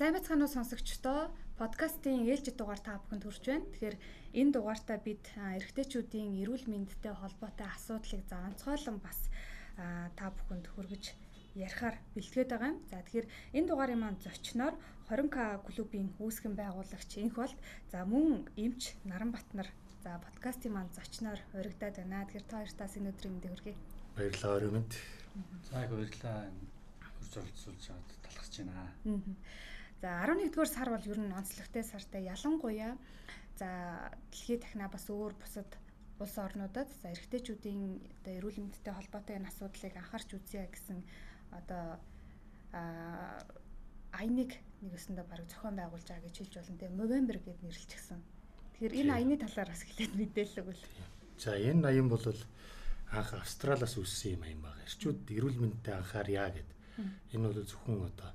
сайн байцгаана уу сонсогчдоо. Подкастын ээлжид дугаар та бүхэнд хүрч байна. Тэгэхээр энэ дугаартаа бид эрэгтэйчүүдийн эрүүл мэндтэй холбоотой асуудлыг заанцгойлон бас та бүхэнд хүргэж ярихаар бэлтгээд байгаа юм. За тэгэхээр энэ дугаарын маань зочноор 20к клубын үүсгэн байгуулагч Инх болт за мөн эмч Наранбатнар за подкастын маань зочноор урагдаад байна. Тэгэхээр та хоёртаас энэ өдрийн мэндийг хүргэе. Баярлалаа өрөө мэнд. За их баярлалаа. Хурц оролцуулж аваад талхаж байна. За 11-р сар бол ер нь онцлогтой сартай ялангуяа за дэлхийд дахна бас өөр бусад улс орнуудад за эрэгтэйчүүдийн одоо эрүүл мэндтэй холбоотой энэ асуудлыг анхаарч үзье гэсэн одоо айныг нэг өсөндө баг зохион байгуулж байгаа гэж хэлж болно тийм November гэд нэрлэлчихсэн. Тэгэхээр энэ аяны талаар бас хэлээд мэдээлэл өгвөл. За энэ аян бол анх Австралиас үүссэн юм аян байгаа. Эрчүүд эрүүл мэндэд анхаарья гэд. Энэ бол зөвхөн одоо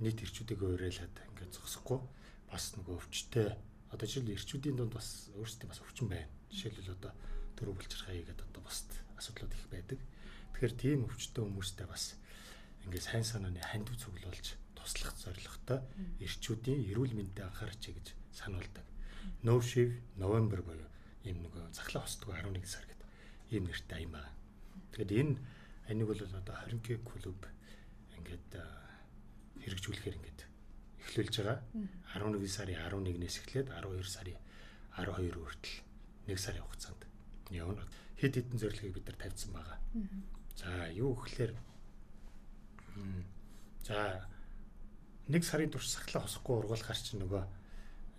нийт эрчүүдийг уриалаад ингээд зогсохгүй бас нөгөө өвчтэй одоо жишээл эрчүүдийн дунд бас өөрсдөө бас өвчин байна. Жишээлбэл одоо төрөв булчирхай гэдэг одоо бас асуудлууд их байдаг. Тэгэхээр тийм өвчтэй хүмүүстэй бас ингээд сайн санааны хандив цуглуулж туслах зорилготой эрчүүдийн эрүүл мэндэд анхаарч гэж сануулдаг. No Shiv November буюу ийм нөгөө захлаа хосдгоо 11 сар гэдэг ийм нэртэй аян байна. Тэгэхээр энэ аниг бол одоо 20к клуб ингээд хэрэгжүүлэхээр ингээд эхлүүлж байгаа. 11 сарын 11-ээс эхлээд 12 сарын 12 хүртэл 1 сарын хугацаанд явна. Хэд хэдэн зорилгыг бид нар тавьсан байгаа. За юу гэхээр За нэг сарын турш сахлаа хосохгүй ургуулахар чинь нөгөө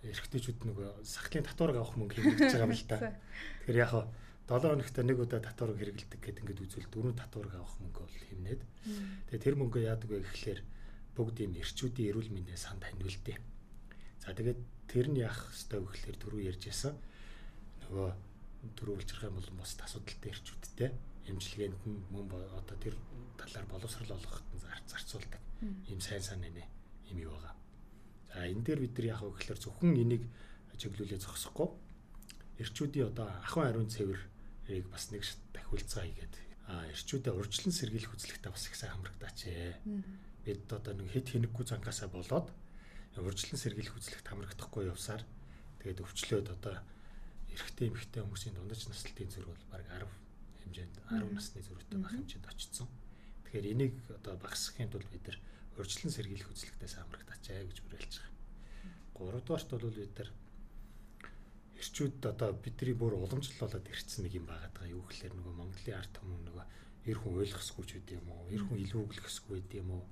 эрэгтэйчүүд нөгөө сахлын татварыг авах мөнгө хэрэгжиж байгаа юм л та. Тэгэхээр яг 7 хоногт нэг удаа татварыг хэрэгэлдэг гэдэг ингээд үзвэл дөрөв татварыг авах мөнгө бол хэмнээд. Тэгээ тэр мөнгөө яадаг вэ гэхлээр бүгд юм эрчүүдийн эрүүл мэндийн сан таньвалдээ. За тэгээд тэр нь яах ёстой вэ гэхлээр түрүү ярьжсэн нөгөө түрүү улжрах юм бол бус асуудалтай эрчүүдтэй эмчилгээнд нь мөн одоо тэр талаар боловсрал олгоход нь зарцуулдаг ийм сайн сайн нэ юм юу байгаа. За энэ дээр бид нар яг гэхэлэр зөвхөн энийг чиглүүлээ зогсохгүй эрчүүдийн одоо ахын ариун цэвэрийг бас нэг дахиулцгаа хийгээд а эрчүүдэд урьдчилан сэргийлэх үзлэгтээ бас их сайн хамрагдаач ээ. Бид одоо нэг хэд хэнэггүй цангаасаа болоод урьдчилан сэргийлэх үзлэгт хамрагдахгүй явсаар тэгээд өвчлөөд одоо эрэгтэй эмэгтэй хүмүүсийн дундаж наслтын зэрэг бол баг 10 хэмжээнд 10 насны зөрүүтэй байх хэмжээнд очсон. Тэгэхээр энийг одоо багасгахын тулд бид нар урьдчилан сэргийлэх үзлэгтээс амрагдачаа гэж уриалж байгаа. Гуравдугаарт бол бид нар эрчүүд одоо бидний бүр уламжлалуулаад ирсэн нэг юм байгаа даа. Юу гэхээр нөгөө Монголын ард түмэн нөгөө эр хүн ойлгосгүй ч үгүй юм уу? Эр хүн илүү өглөхсгүй байд юм уу?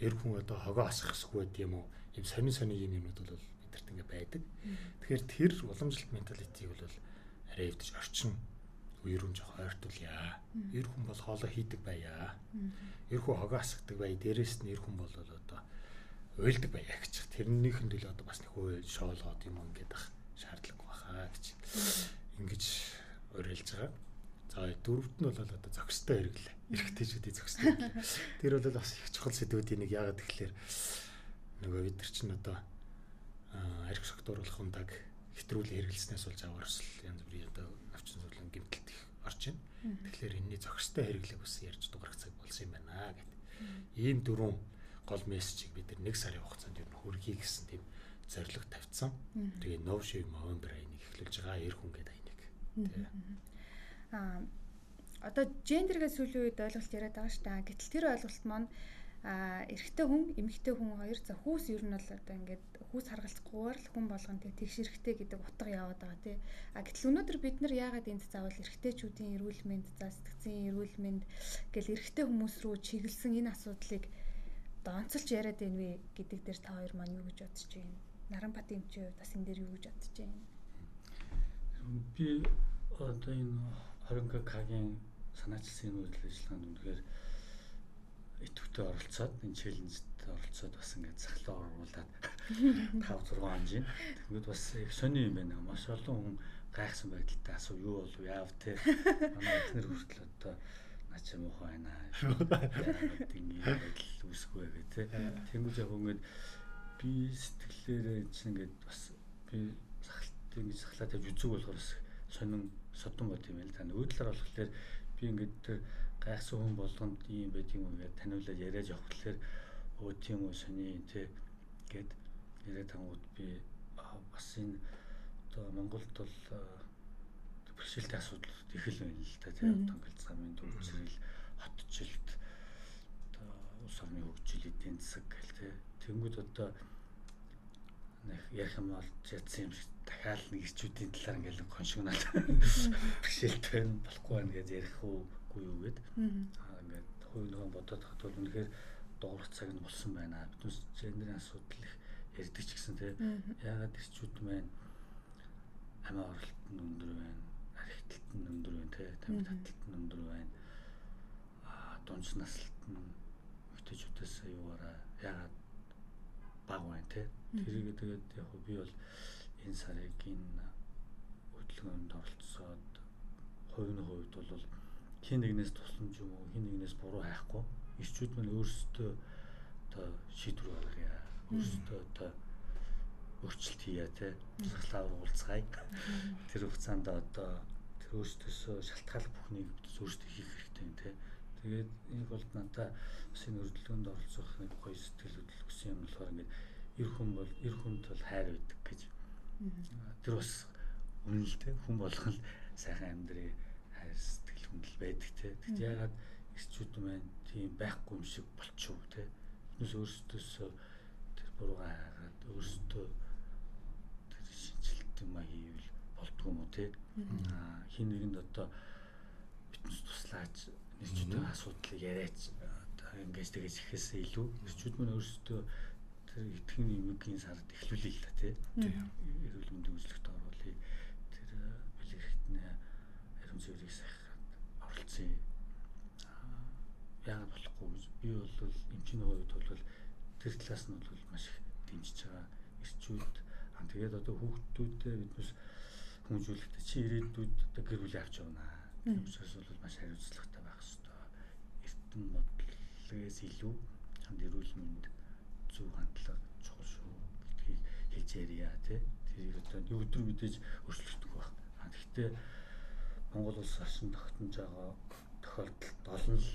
Эр хүн одоо хогоо асахсгүй байд юм уу? Ийм сонин сонин юм юмнууд бол бидэрт ингээ байдаг. Тэгэхээр тэр уламжлалт менталитийг бол арай өвдөж орчин үе рүү жоох ойртуулъя. Эр хүн бол хоолоо хийдэг байя. Эр хүн хогоо асгадаг бай. Дээрээс нь эр хүн бол одоо уйлдаг байя гэж. Тэрнийхэн төлөө одоо бас нэг хөө шоолгоод юм ингээд ах шаардлагагүй баха гэж. Ингиж уриалж байгаа. За дөрөвт нь бол одоо зөкстэй хэрэглээ. Эрэгтэйчүүдийн зөкстэй. Тэр бол бас их чухал сэдвүүдийн нэг яагаад тэгэхээр нөгөө бид нар чинь одоо арх согтууруулах ундаг хэтрүүлэн хэрэглэснээс болж аварсал янз бүрийн одоо навчин сурлан гэмтэлт их орж байна. Тэгэхээр энэний зохистой хэрэглэх ус ярьж дугарах цаг болсон юм байна гэд. Ийм дөрвөн гол мессежийг бид нэг сарын хугацаанд юу хүргэе гэсэн тийм зорилго тавьсан. Тэгээ No Shave November айныг эхлүүлж байгаа эр хүн гэдэг айныг. Аа одоо гендергээ сүүлийн үед ойлголт яриад байгаа шүү дээ. Гэтэл тэр ойлголт маань а эрэгтэй хүн эмэгтэй хүн хоёр за хүүс ер нь бол одоо ингээд хүүс харгалзахгүйгээр л хүн болгон тэг тэгш эрэгтэй гэдэг утга яваад байгаа тий. А гэтэл өнөөдөр бид нар яагаад энд заавал эрэгтэйчүүдийн эрүүл мэнд за сэтгцийн эрүүл мэнд гэл эрэгтэй хүмүүс рүү чиглэсэн энэ асуудлыг донцолж яриад байна вэ гэдэг дээр та хоёр маань юу гэж бодож байна? Наранбат эмчийн хувьд бас энэ дээр юу гэж бодож байна? Би одоо энэ 20 кагийн санаачилсан энэ үйл ажиллагаанд үнэхээр идэвхтэй оролцоод энэ челленжд оролцоод бас ингээд сахлаа оруулаад 5 6 хонжийн. Тэгвэл бас их сони юм байна. Маш олон хүн гайхсан байдалтай асуу юу болов яав те. Манай эхнэр хүртэл одоо наач юм уу байна. Ингээд байдал үүсэхгүй гэх те. Тэнгүүж яг ингээд би сэтгэлээрээ чинь ингээд бас би сахалт ингэж сахлаа тавьж үзэг болохоор сонин содон бод юм байл та. Нөгөө талаар болохоор би ингээд гайхсан хүн болгонд ийм юм ингээд таниулаад яриад явах тэгэхээр өө тийм үү сони тий гэд яриад тангууд би бас энэ одоо Монголд бол бэрхшээлтэй асуудал их л байна л да тийм одоо ингээл замын төвчрэл хотчлт одоо улс орны хөгжил эдийн засаг гэл тийм тэнгууд одоо нэг ярих юм бол ядсан юм шиг дахиад нэг ирчүүдийн талаар ингээл коншигнал бэрхшээлтэй байна болохгүй байна гэж ярих уугүй юу гэд. Аа ингээд хувь нөхөн бодоод хат бол үнэхээр дуурах цаг нь болсон байна. Биднес гендерийн асуудал их ярьдаг ч гэсэн тийм ягаад ирчүүд маань амиа оролт нь өндөр байна архитект нь өндөр байна тий тамиг таталт нь өндөр байна. А дунж наслт нь өгтөжүүдээс юугаараа ягаад баг байна тий тэрийг тэгээд яг би бол энэ сарыг энэ хөдөлгөөнд оролцоод хувийн хувьд бол хин нэгнээс тусламж юм уу хин нэгнээс буруу хайхгүй. Ирчүүд мань өөрсдөө одоо шийдвэр гаргая өөрсдөө одоо өөрчлөлт хийя те. Засаглаа уулзгая тэр хугацаанд одоо тэр өөрсдөөсөө шалтгааллах бүхнийг өөрсдөө хийх хэрэгтэй те. Тэгээд энэ бол надаа бас энэ өрдөлгөөнд оролцох нэг гоё сэтгэл хөдлөл өссөн юм болохоор ингээд эр хүн бол эр хүнд бол хайр байдаг гэж тэр бас те хүн болгол сайхан амьдрий хайр сэтгэл хүндэл байдаг те. Тэгт ягаад эрчүүд маань тийм байхгүй юм шиг болчихов те. Хүмүүс өөрсдөөсөө тэр буруугаа хагаад өөрсдөө юм а хийвэл болдгоо юм уу те. Аа хин нэгэнд одоо фитнес туслаач нэрчүүдийн асуудлыг яриач одоо ингэж тэгэж ихээсээ илүү. Нэрчүүд мань өөрсдөө тэр итгэн эмгийн сард эхлүүлээ л та те эрүүл мэндийн үзлэгт оруулъя. Тэр бэлэг хэрэгтнээ ариун цэврийг сахихад оролцсон яагаад болохгүй? Би бол эмчийн хувьд бол тэр талаас нь бол маш их дэмжиж байгаа эрчүүд. Тэгээд одоо хүүхдүүдээ биднес хүмүүжүүлэхдээ чи ирээдүйд одоо гэр бүл авч явна. Тийм учраас бол маш хариуцлагатай байх хэрэгтэй. Эртэн бодлогоос илүү чанд эрүүл мэнд зөв хандлага чухал шүү гэдгийг хэлж ярья тий. Тэрийг одоо нэг өдөр мэдээж өөрчлөгдөх байх. А гэхдээ Монгол улс орчин тогтнож байгаа тохиолдолд олон л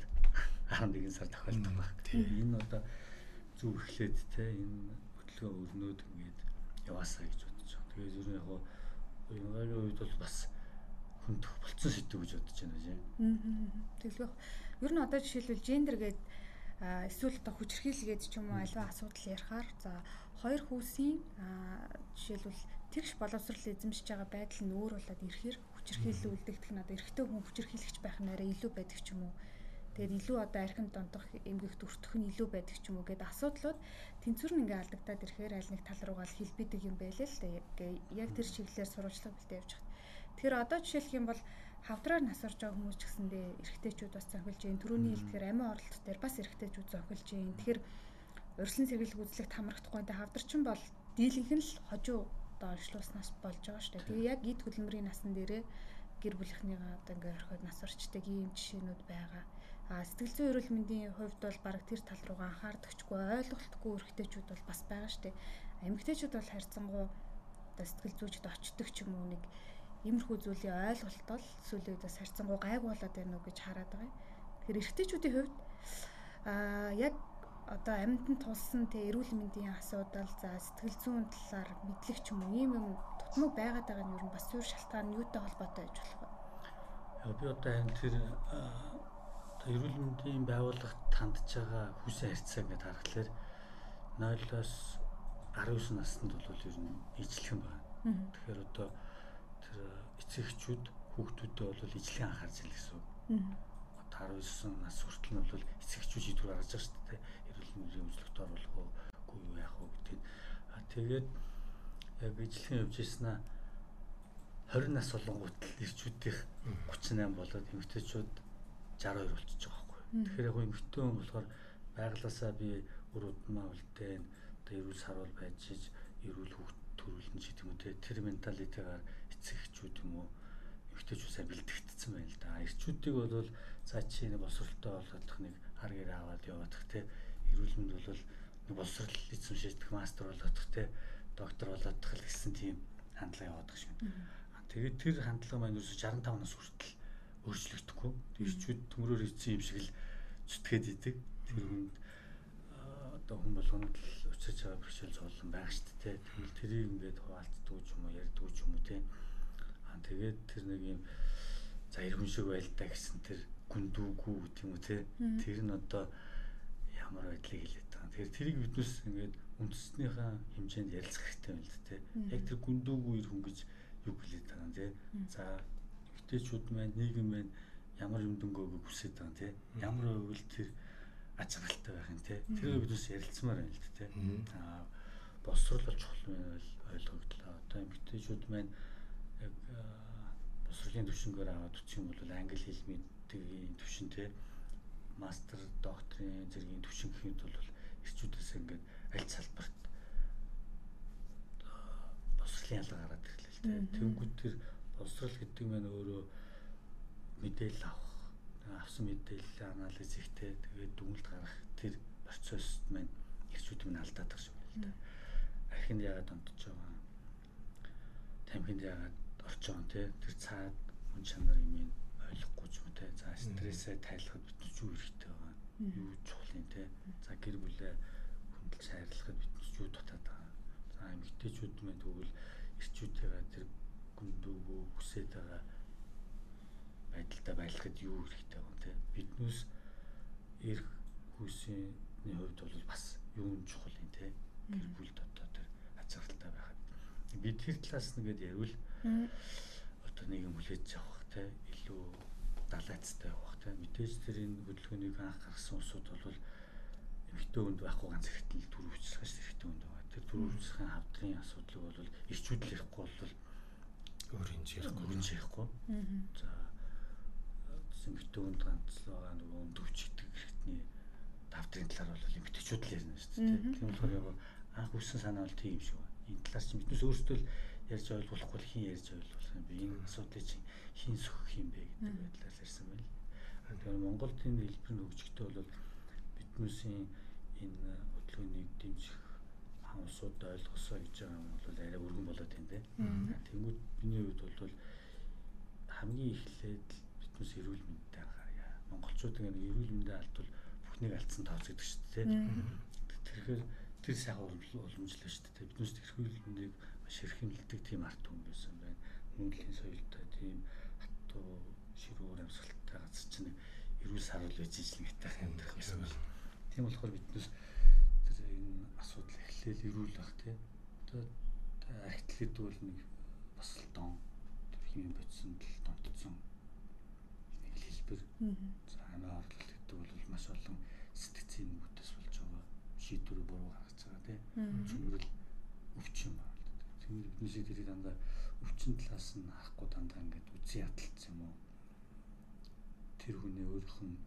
11 сар тохиолдох байх. Энэ одоо зөв эхлээд те энэ хөдөлгөөн өрнөөд ингээд яваасаа гэж бодож байгаа. Тэгээд ер нь яг гоо Янгагийн үед бол бас хүндх болцсон сэдв гэж бодож байна тийм. Аа. Тэглэх. Ер нь одоо жишээлбэл гендер гээд эсвэл одоо хүчрхийлгээд ч юм уу аливаа асуудал ярихаар за хоёр хүүсийн жишээлбэл тэгш боловсрал эзэмшиж байгаа байдал нь өөр болоод ирэхээр хүчрхийлэл үлдэгдэх нь одоо эрэгтэй хүн хүчрхийлэгч байх нь арай илүү байдаг ч юм уу Тэгээд илүү одоо архим донтох эмгэгт өртөх нь илүү байдаг ч юм уу гэдэг асуудлууд тэнцвэр нь ингээ алдагдаад ирэхээр аль нэг тал руугаа хилбидэг юм байл л. Яг тэр чиглэлээр сурвалжлага бэлтээ явж хат. Тэгэхээр одоо жишээлх юм бол хавдраар насорж байгаа хүмүүс ч гэсэндээ эрэгтэйчүүд бас зохилж байна. Төрөний хэлтгэр амин оролт дээр бас эрэгтэйчүүд зохилж байна. Тэгэхээр урьдчилан сэргийлэх үзлэгт хамрагдахгүй энэ хавдарчин бол дийлэнх нь л хожуу одоо оншлуулснаас болж байгаа шүү дээ. Тэгээ яг эд хөдөлмөрийн насан дээрээ гэр бүлийнхнийгаа одоо ингээ орхиод нас орчдөг ийм жишээнүүд байгаа. А сэтгэл зүйн эрүүл мэндийн хувьд бол баг тэр тал руугаа анхаардагчгүй ойлголтгүй эрэгтэйчүүд бол бас байгаа шүү дээ. Эмэгтэйчүүд бол харьцангуй одоо сэтгэл зүйчд очдөг ч юм уу нэг иймэрхүү зүйлийн ойлголт бол сүүлийн үед бас харьцангуй гайг болоод байна уу гэж хараад байгаа юм. Тэгэхээр эрэгтэйчүүдийн хувьд а яг одоо амьтанд тулсан тэ эрүүл мэндийн асуудал за сэтгэл зүйн талаар мэдлэг ч юм уу ийм юм тутмаг байгаад байгаа нь ер нь бас суурь шалтгаан нь юутай холбоотой гэж болох вэ? Би одоо энэ тэр эрүүл мэндийн байгууллагт хандж байгаа хүсээ харьцаа гэдээ харахад 0-оос 19 наснд бол ер нь ижлэх юм байна. Тэгэхээр одоо тэр эцэг эхчүүд хүүхдүүдэд бол ижлэх анхаарч ил гэсэн үг. Одоо 19 нас хүртэл нь бол эцэг эхчүүд шийдвэр гаргаж байгаа шүү дээ. Эрүүл мэндийн үзлэгт оруулах уу, үгүй юу яах уу гэдэг. Тэгээд яг ижлэхэн явж ирсэнаа 20 нас болонгууд л ирчүүдийнх 38 болоод эмэгтэйчүүд 62 болчихж байгаа байхгүй. Тэгэхээр яг эмэгтэй хүн болохоор байглаасаа би удмаа үлдээн одоо эрүүл сарвал байж иж эрүүл хүүхд төрүүлнэ ч гэдэг юм те тэр менталитегаар эцэг эхчүүд юм уу эмэгтэйчүүд сайн бэлтгэгдсэн байна л да. Эрчүүдийг бол за чи нэг босролтой болгох нэг хар гэр аваад яваадах те эрүүл мэнд бол нэг босрол эзэмшигдэх мастер болгох те доктор болоодох л гэсэн тийм хандлага яваадах шиг. Тэгээд тэр хандлага маань ерөөсө 65 нас хүртэл өөрчлөгдөхгүй. Ирчүүд төмрөөр ирсэн юм шиг л зүтгээд идэг. Тэр хүнд одоо хүн болгонд л өчөж байгаа бэрхшээл зовлон байх шүү дээ. Тэгвэл тэрийг ингээд хуваалцдаг ч юм уу ярьдаг ч юм уу те. Аа тэгээд тэр нэг юм за хүн шиг байлдаа гэсэн тэр гүндүүгүү гэдэг юм уу те. Тэр нь одоо ямар байдлыг хэлээд байгаа. Тэгэхээр тэрийг биднес ингээд үндэснийхээ хэмжээнд ярилцах хэрэгтэй юм л дээ. Яг тэр гүндүүгүү эр хүн гэж юу хэлээд байгаа юм те. За эмэгтэйчүүд маань нийгэм маань ямар юм дөнгөөгөө хүсэж байгаа те. Ямар байвал тэр аж аргалтай байх юм те. Тэрийг бид бас ярилцмаар байна л дээ те. Аа босруулж чухал нь ойлгогдлоо. Одоо эмэгтэйчүүд маань яг босруулын төвшингээр аваад үчих юм бол англи хэл мэддгийн төвшин те. Мастер, докторийн зэргийн төвшин гэхэд бол эрчүүдээс ингээд аль салбарт босрлын ялгаа гараад ирлээ л те. Тэнгүүд тэр боловсрал гэдэг нь өөрөө мэдээлэл авах авсан мэдээлэл анализ ихтэй. Тэгээд дүгнэлт гаргах тэр процесс маань ирчүүд минь алдаад шиг байна л да. Архинд яагаад онтож байгаа? Тамхинд яагаад орж байгаа те? Тэр цаад хүн чанар юм ойлгохгүй ч юм те. За стрессээ тайлахад бид ч юу хэрэгтэй байгаа. Юу чухал юм те? За гэр бүлээ хүндэлж хайрлахад бид ч юу дутаад байгаа. За эмэгтэйчүүд маань тэгвэл ирчүүдтэйгээ тэр гүндүүгөө хүсээд байгаа байдалтай байлгахад юу хэрэгтэй вэ те? Биднээс эрх хүсний хувьд бол бас юу нь чухал юм те? Гэр бүл дотоо тэр ачаалттай байхад. Бид тэр талаас нэгэд ярил. Одоо нэг юм хүлээж авах те? Илүү далайцтай явах те? Мэдээж тэрийн хөдөлгөөнийг анх гаргасан усуд бол эмхтэн хүнд байхгүй ганц хэрэгтэй л төрөв хүчлэх шүү хэрэгтэй хүнд байгаа. Тэр төрөв хүчлэхийн хавдрын асуудлыг бол ирчүүд ярихгүй бол өөр юм юм ярихгүй. За эмэгтэй хүнд ганц байгаа нөгөө өндөвч гэдэг хэрэгтний давдрын талаар бол эмэгтэйчүүд л ярина шүү дээ. Тийм болохоор яг анх үсэн санаа бол тийм шүү. Энэ талаар чи биднес өөрсдөө л ярьж ойлгуулахгүй хин ярьж ойлгуулах юм бэ? Энэ асуудлыг чи хин сөхөх юм бэ гэдэг байдлаар ярьсан байл. Тэгэхээр Монголд энэ хэлбэр нь хөгжихдээ бол биднээсийн энэ хөдөлгөөнийг дэмжих хаансууд ойлгосоо гэж байгаа юм бол арай өргөн болоод байна те. Тэнгүүд миний хувьд бол хамгийн эхлээд хүмүүс эрүүл мэндтэй анхаарья. Монголчууд ингэ эрүүл мэндийн алдвал бүхнийг алдсан тооцогддог шүү дээ. Тэгэхээр тэр сайхан уламжлал шүү дээ. Биднээс эрүүл мэндийг маш хэрхэмлдэг тийм арт хүн байсан байна. Мөнгөлийн соёлтой тийм хатуу ширүүр амьсгалтай газар чинь эрүүл саруул байж ижлэн гэтэх амьдрах байсан байна. Тийм болохоор биднээс тэр энэ асуудал эхлээл эрүүл байх тийм. Одоо архитлээд бол нэг бас л дон тэр химийн бодсон л донтцсон хэлбэр за амиа орлол гэдэг бол маш олон сэтгцийн бүтэс болж байгаа шийдвэр буруу гаргаж байгаа тийм цөмрөл өвчин байна. Тэгмэр биднээсээ тэрийг дандаа өвчин талаас нь харахгүй дандаа ингээд үзий ядалцсан юм уу? Тэр хүний өөрийнх нь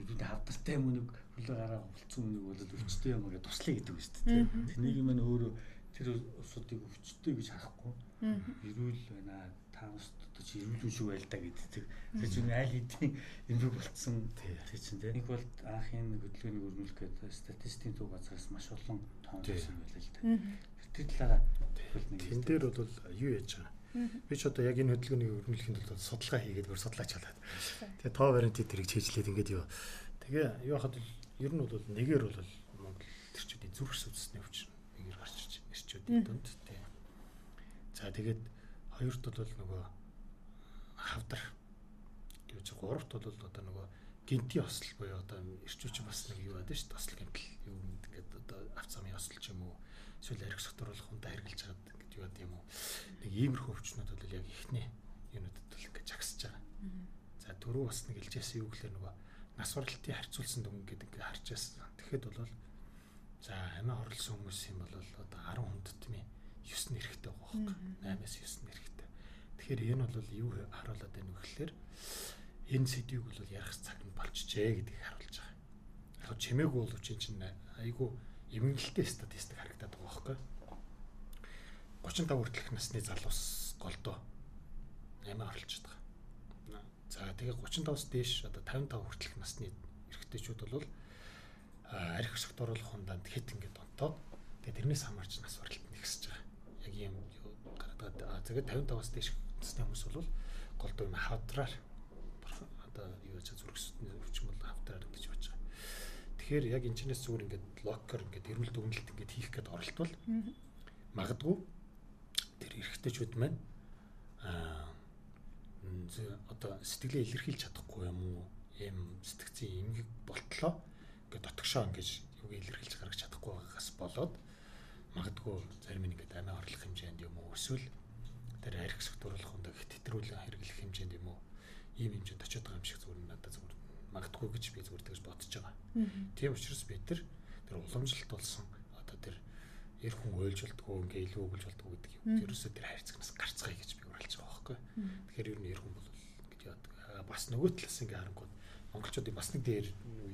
юуд хавдартай юм нэг хөлөө гараа хувцсан үнийг бол өвчтэй юм гэдэг туслая гэдэг үг шүү дээ. Тэнийг маань өөрөө тэр усуудыг өвчтэй гэж харахгүй. Ирүүл байна. Таамс одоо чи ирүүлэн шүү байл та гэдэг. Тэр чинь аль хэдийн эмэг болцсон. Тэр чинь тийм. Нэг бол анхын хөдөлгөөнийг өрнүүлэх гэдэг статистикийн төв газраас маш олон тоон байсан байлаа л да. Тэр талаараа тэн дээр бол юу яаж байгаа? Би ч одоо яг энэ хөдөлгөөнийг өрнүүлэхийн тулд судалгаа хийгээд өөр судлаач халаад. Тэгээ тоо вариантыг тэрийг чийжлээд ингээд юу. Тэгээ юу хахад ер нь бол нэгээр бол Монгол төрчүүдийн зүрх судасны өвчин нэгээр гарч ирчүүдийн дунд. Тийм. За тэгээд хоёрт бол нөгөө хавдар. Гэж гуравт бол одоо нөгөө гинти осол буюу одоо ирчүүч бас нэг юу байдаг шүү дээ осол гинтл юу ингээд одоо авцамын осол ч юм уу эсвэл арх сотруулах хүнтэй хэрглэж чад гэж юу юм уу. Нэг иймэрхүү өвчнүүд бол яг ихний юунуудад бол ингээд жагсаж байгаа. За дөрөв бас нэг илжээс юу гэхээр нөгөө нас уралтын харьцуулсан дүнг гэдэг ингээд харж байсан. Тэгэхэд бол за амиа хорлсон хүмүүс юм бол одоо 10 хүнд тийм 9 нэрхтэй байгаа байхгүй 8-аас 9 нэрхтэй Тэгэхээр энэ бол юу харуулад байна вэ гэхээр энэ сэдвийг бол ярих цаг нь болчихжээ гэдгийг харуулж байгаа. Яг чимээгүй бол үчин чинь айгүй эмгэнэлтэй статистик харагдаад байгаа байхгүй. 35 хүртэлх насны залуус голдоо 8 оролцож байгаа. За тэгээ 35-аас дээш одоо 55 хүртэлх насны эрэгтэйчүүд бол арх өсөлт оруулах хунданд хэд ингээд онтоод тэгээ тэрнээс хамаарч нас баралт нэгсэж байгаа. Ийм гараад тэгээд 55-аас дээш насны хүмүүс бол голдуу юм хавдраар одоо юу яаж зүрхсэтний өвчин бол хавдраар ингэж болж байгаа. Тэгэхээр яг энэ чинээс зүгээр ингээд локер ингээд эрүүл дүгнэлт ингээд хийх гээд оролтвол магадгүй тэр эрэгтэйчүүд маань аа одоо сэтгэлээ илэрхийлж чадахгүй юм уу? Ийм сэтгцийн эмгэг болтлоо ингээд дотгошоо ингээд юуг илэрхийлж гаргаж чадахгүй байгаагаас болоод магадгүй зарим нэг ингээд амиа орлох хэмжээнд юм уу? Эсвэл тэр арх секторлох хүнд хэтрүүлэн хэрэглэх хэмжээнд юм уу? Ийм хэмжээнд очиод байгаа юм шиг зүгээр надад зүгээр магадгүй гэж би зүгээр тэгж бодож байгаа. Тийм учраас бид тэр тэр уламжлалт болсон одоо тэр эр хүн ойлжулдгоо ингээ илүү өгүүлж болдгоо гэдэг юм. Ерөөсөө тэр хайрцагнаас гарцгаая гэж би уриалж байгаа байхгүй. Тэгэхээр ер нь эр хүн бол гэж яадаг. Бас нөгөө талаас ингээ харангууд монголчуудын бас нэг дээр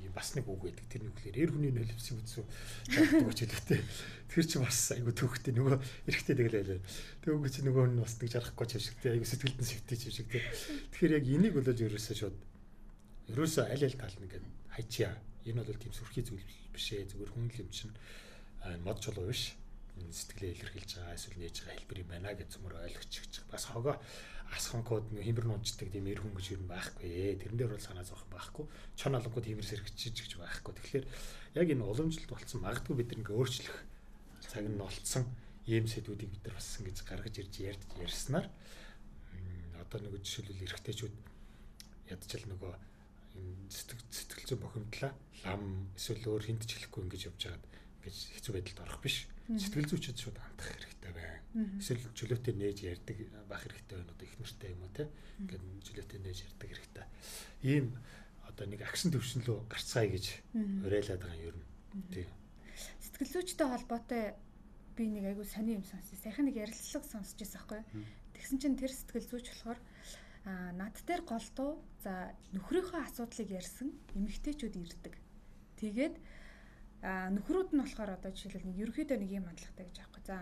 юм бас нэг үг байдаг. Тэр нүглэр эр хүний нөлөөс үзүү чаддаг ч хэлэхтэй. Тэр чи бас айгу төвхтэй нөгөө эрэхтэй тэгэлээ. Тэг үгүй чи нөгөө нь бас нэг жарахгүй ч шиг те айгу сэтгэлдэн сэвтэй ч шиг те. Тэгэхээр яг энийг болоод ерөөсөө шууд ерөөсөө аль аль тал нь ингээд хайчаа. Энэ бол тийм сүрхий зүйл биш ээ. Зүгээр хүн л юм чинь мод чулуу биш. Сэтгэлээ илэрхийлж байгаа эсвэл нээж байгаа хэлбэр юм байна гэж цөмөр ойлгочих. Бас хогоо асханкууд нэг химбэр нуунчдаг тийм эр хүн гэж юу байхгүй. Тэрэн дээр бол санаа зовох байхгүй. Чон олонгууд химбэр сэргчиж гэж байхгүй. Тэгэхээр яг энэ уламжлалт болцсон магадгүй бид нэг өөрчлөх цаг нь олцсон ийм сэдвүүдийг бид нар бас ингэж гаргаж ирж ярьж ярьснаар одоо нэг жишээлбэл эрэгтэйчүүд ядчил нөгөө энэ сэтгэл зүйн бохимдлаа лам эсвэл өөр хинт ч хэлэхгүй ингэж явж байгаад ингэж хэцүү байдалд орох биш сэтгэл зүйчид шууд хандах хэрэгтэй байна. Эсвэл чөлөөтэй нээж ярьдаг байх хэрэгтэй байна. Одоо их нэртэй юм уу те. Ингээд чөлөөтэй нээж ярьдаг хэрэгтэй. Ийм одоо нэг агшин төвшнлөө гарцгаая гэж уриалаад байгаа юм ер нь. Тийм. Сэтгэл зүйчтэй холбоотой би нэг айгүй сони юм сонссон. Сайхан нэг ярилцлага сонсч байсан байхгүй. Тэгсэн чинь тэр сэтгэл зүйч болохоор а над дээр голдуу за нөхрийнхөө асуудлыг ярьсан эмэгтэйчүүд ирдэг. Тэгээд А нөхрүүд нь болохоор одоо жишээлбэл нэг ерөөхдөө нэг юм хандлагатай гэж аахгүй. За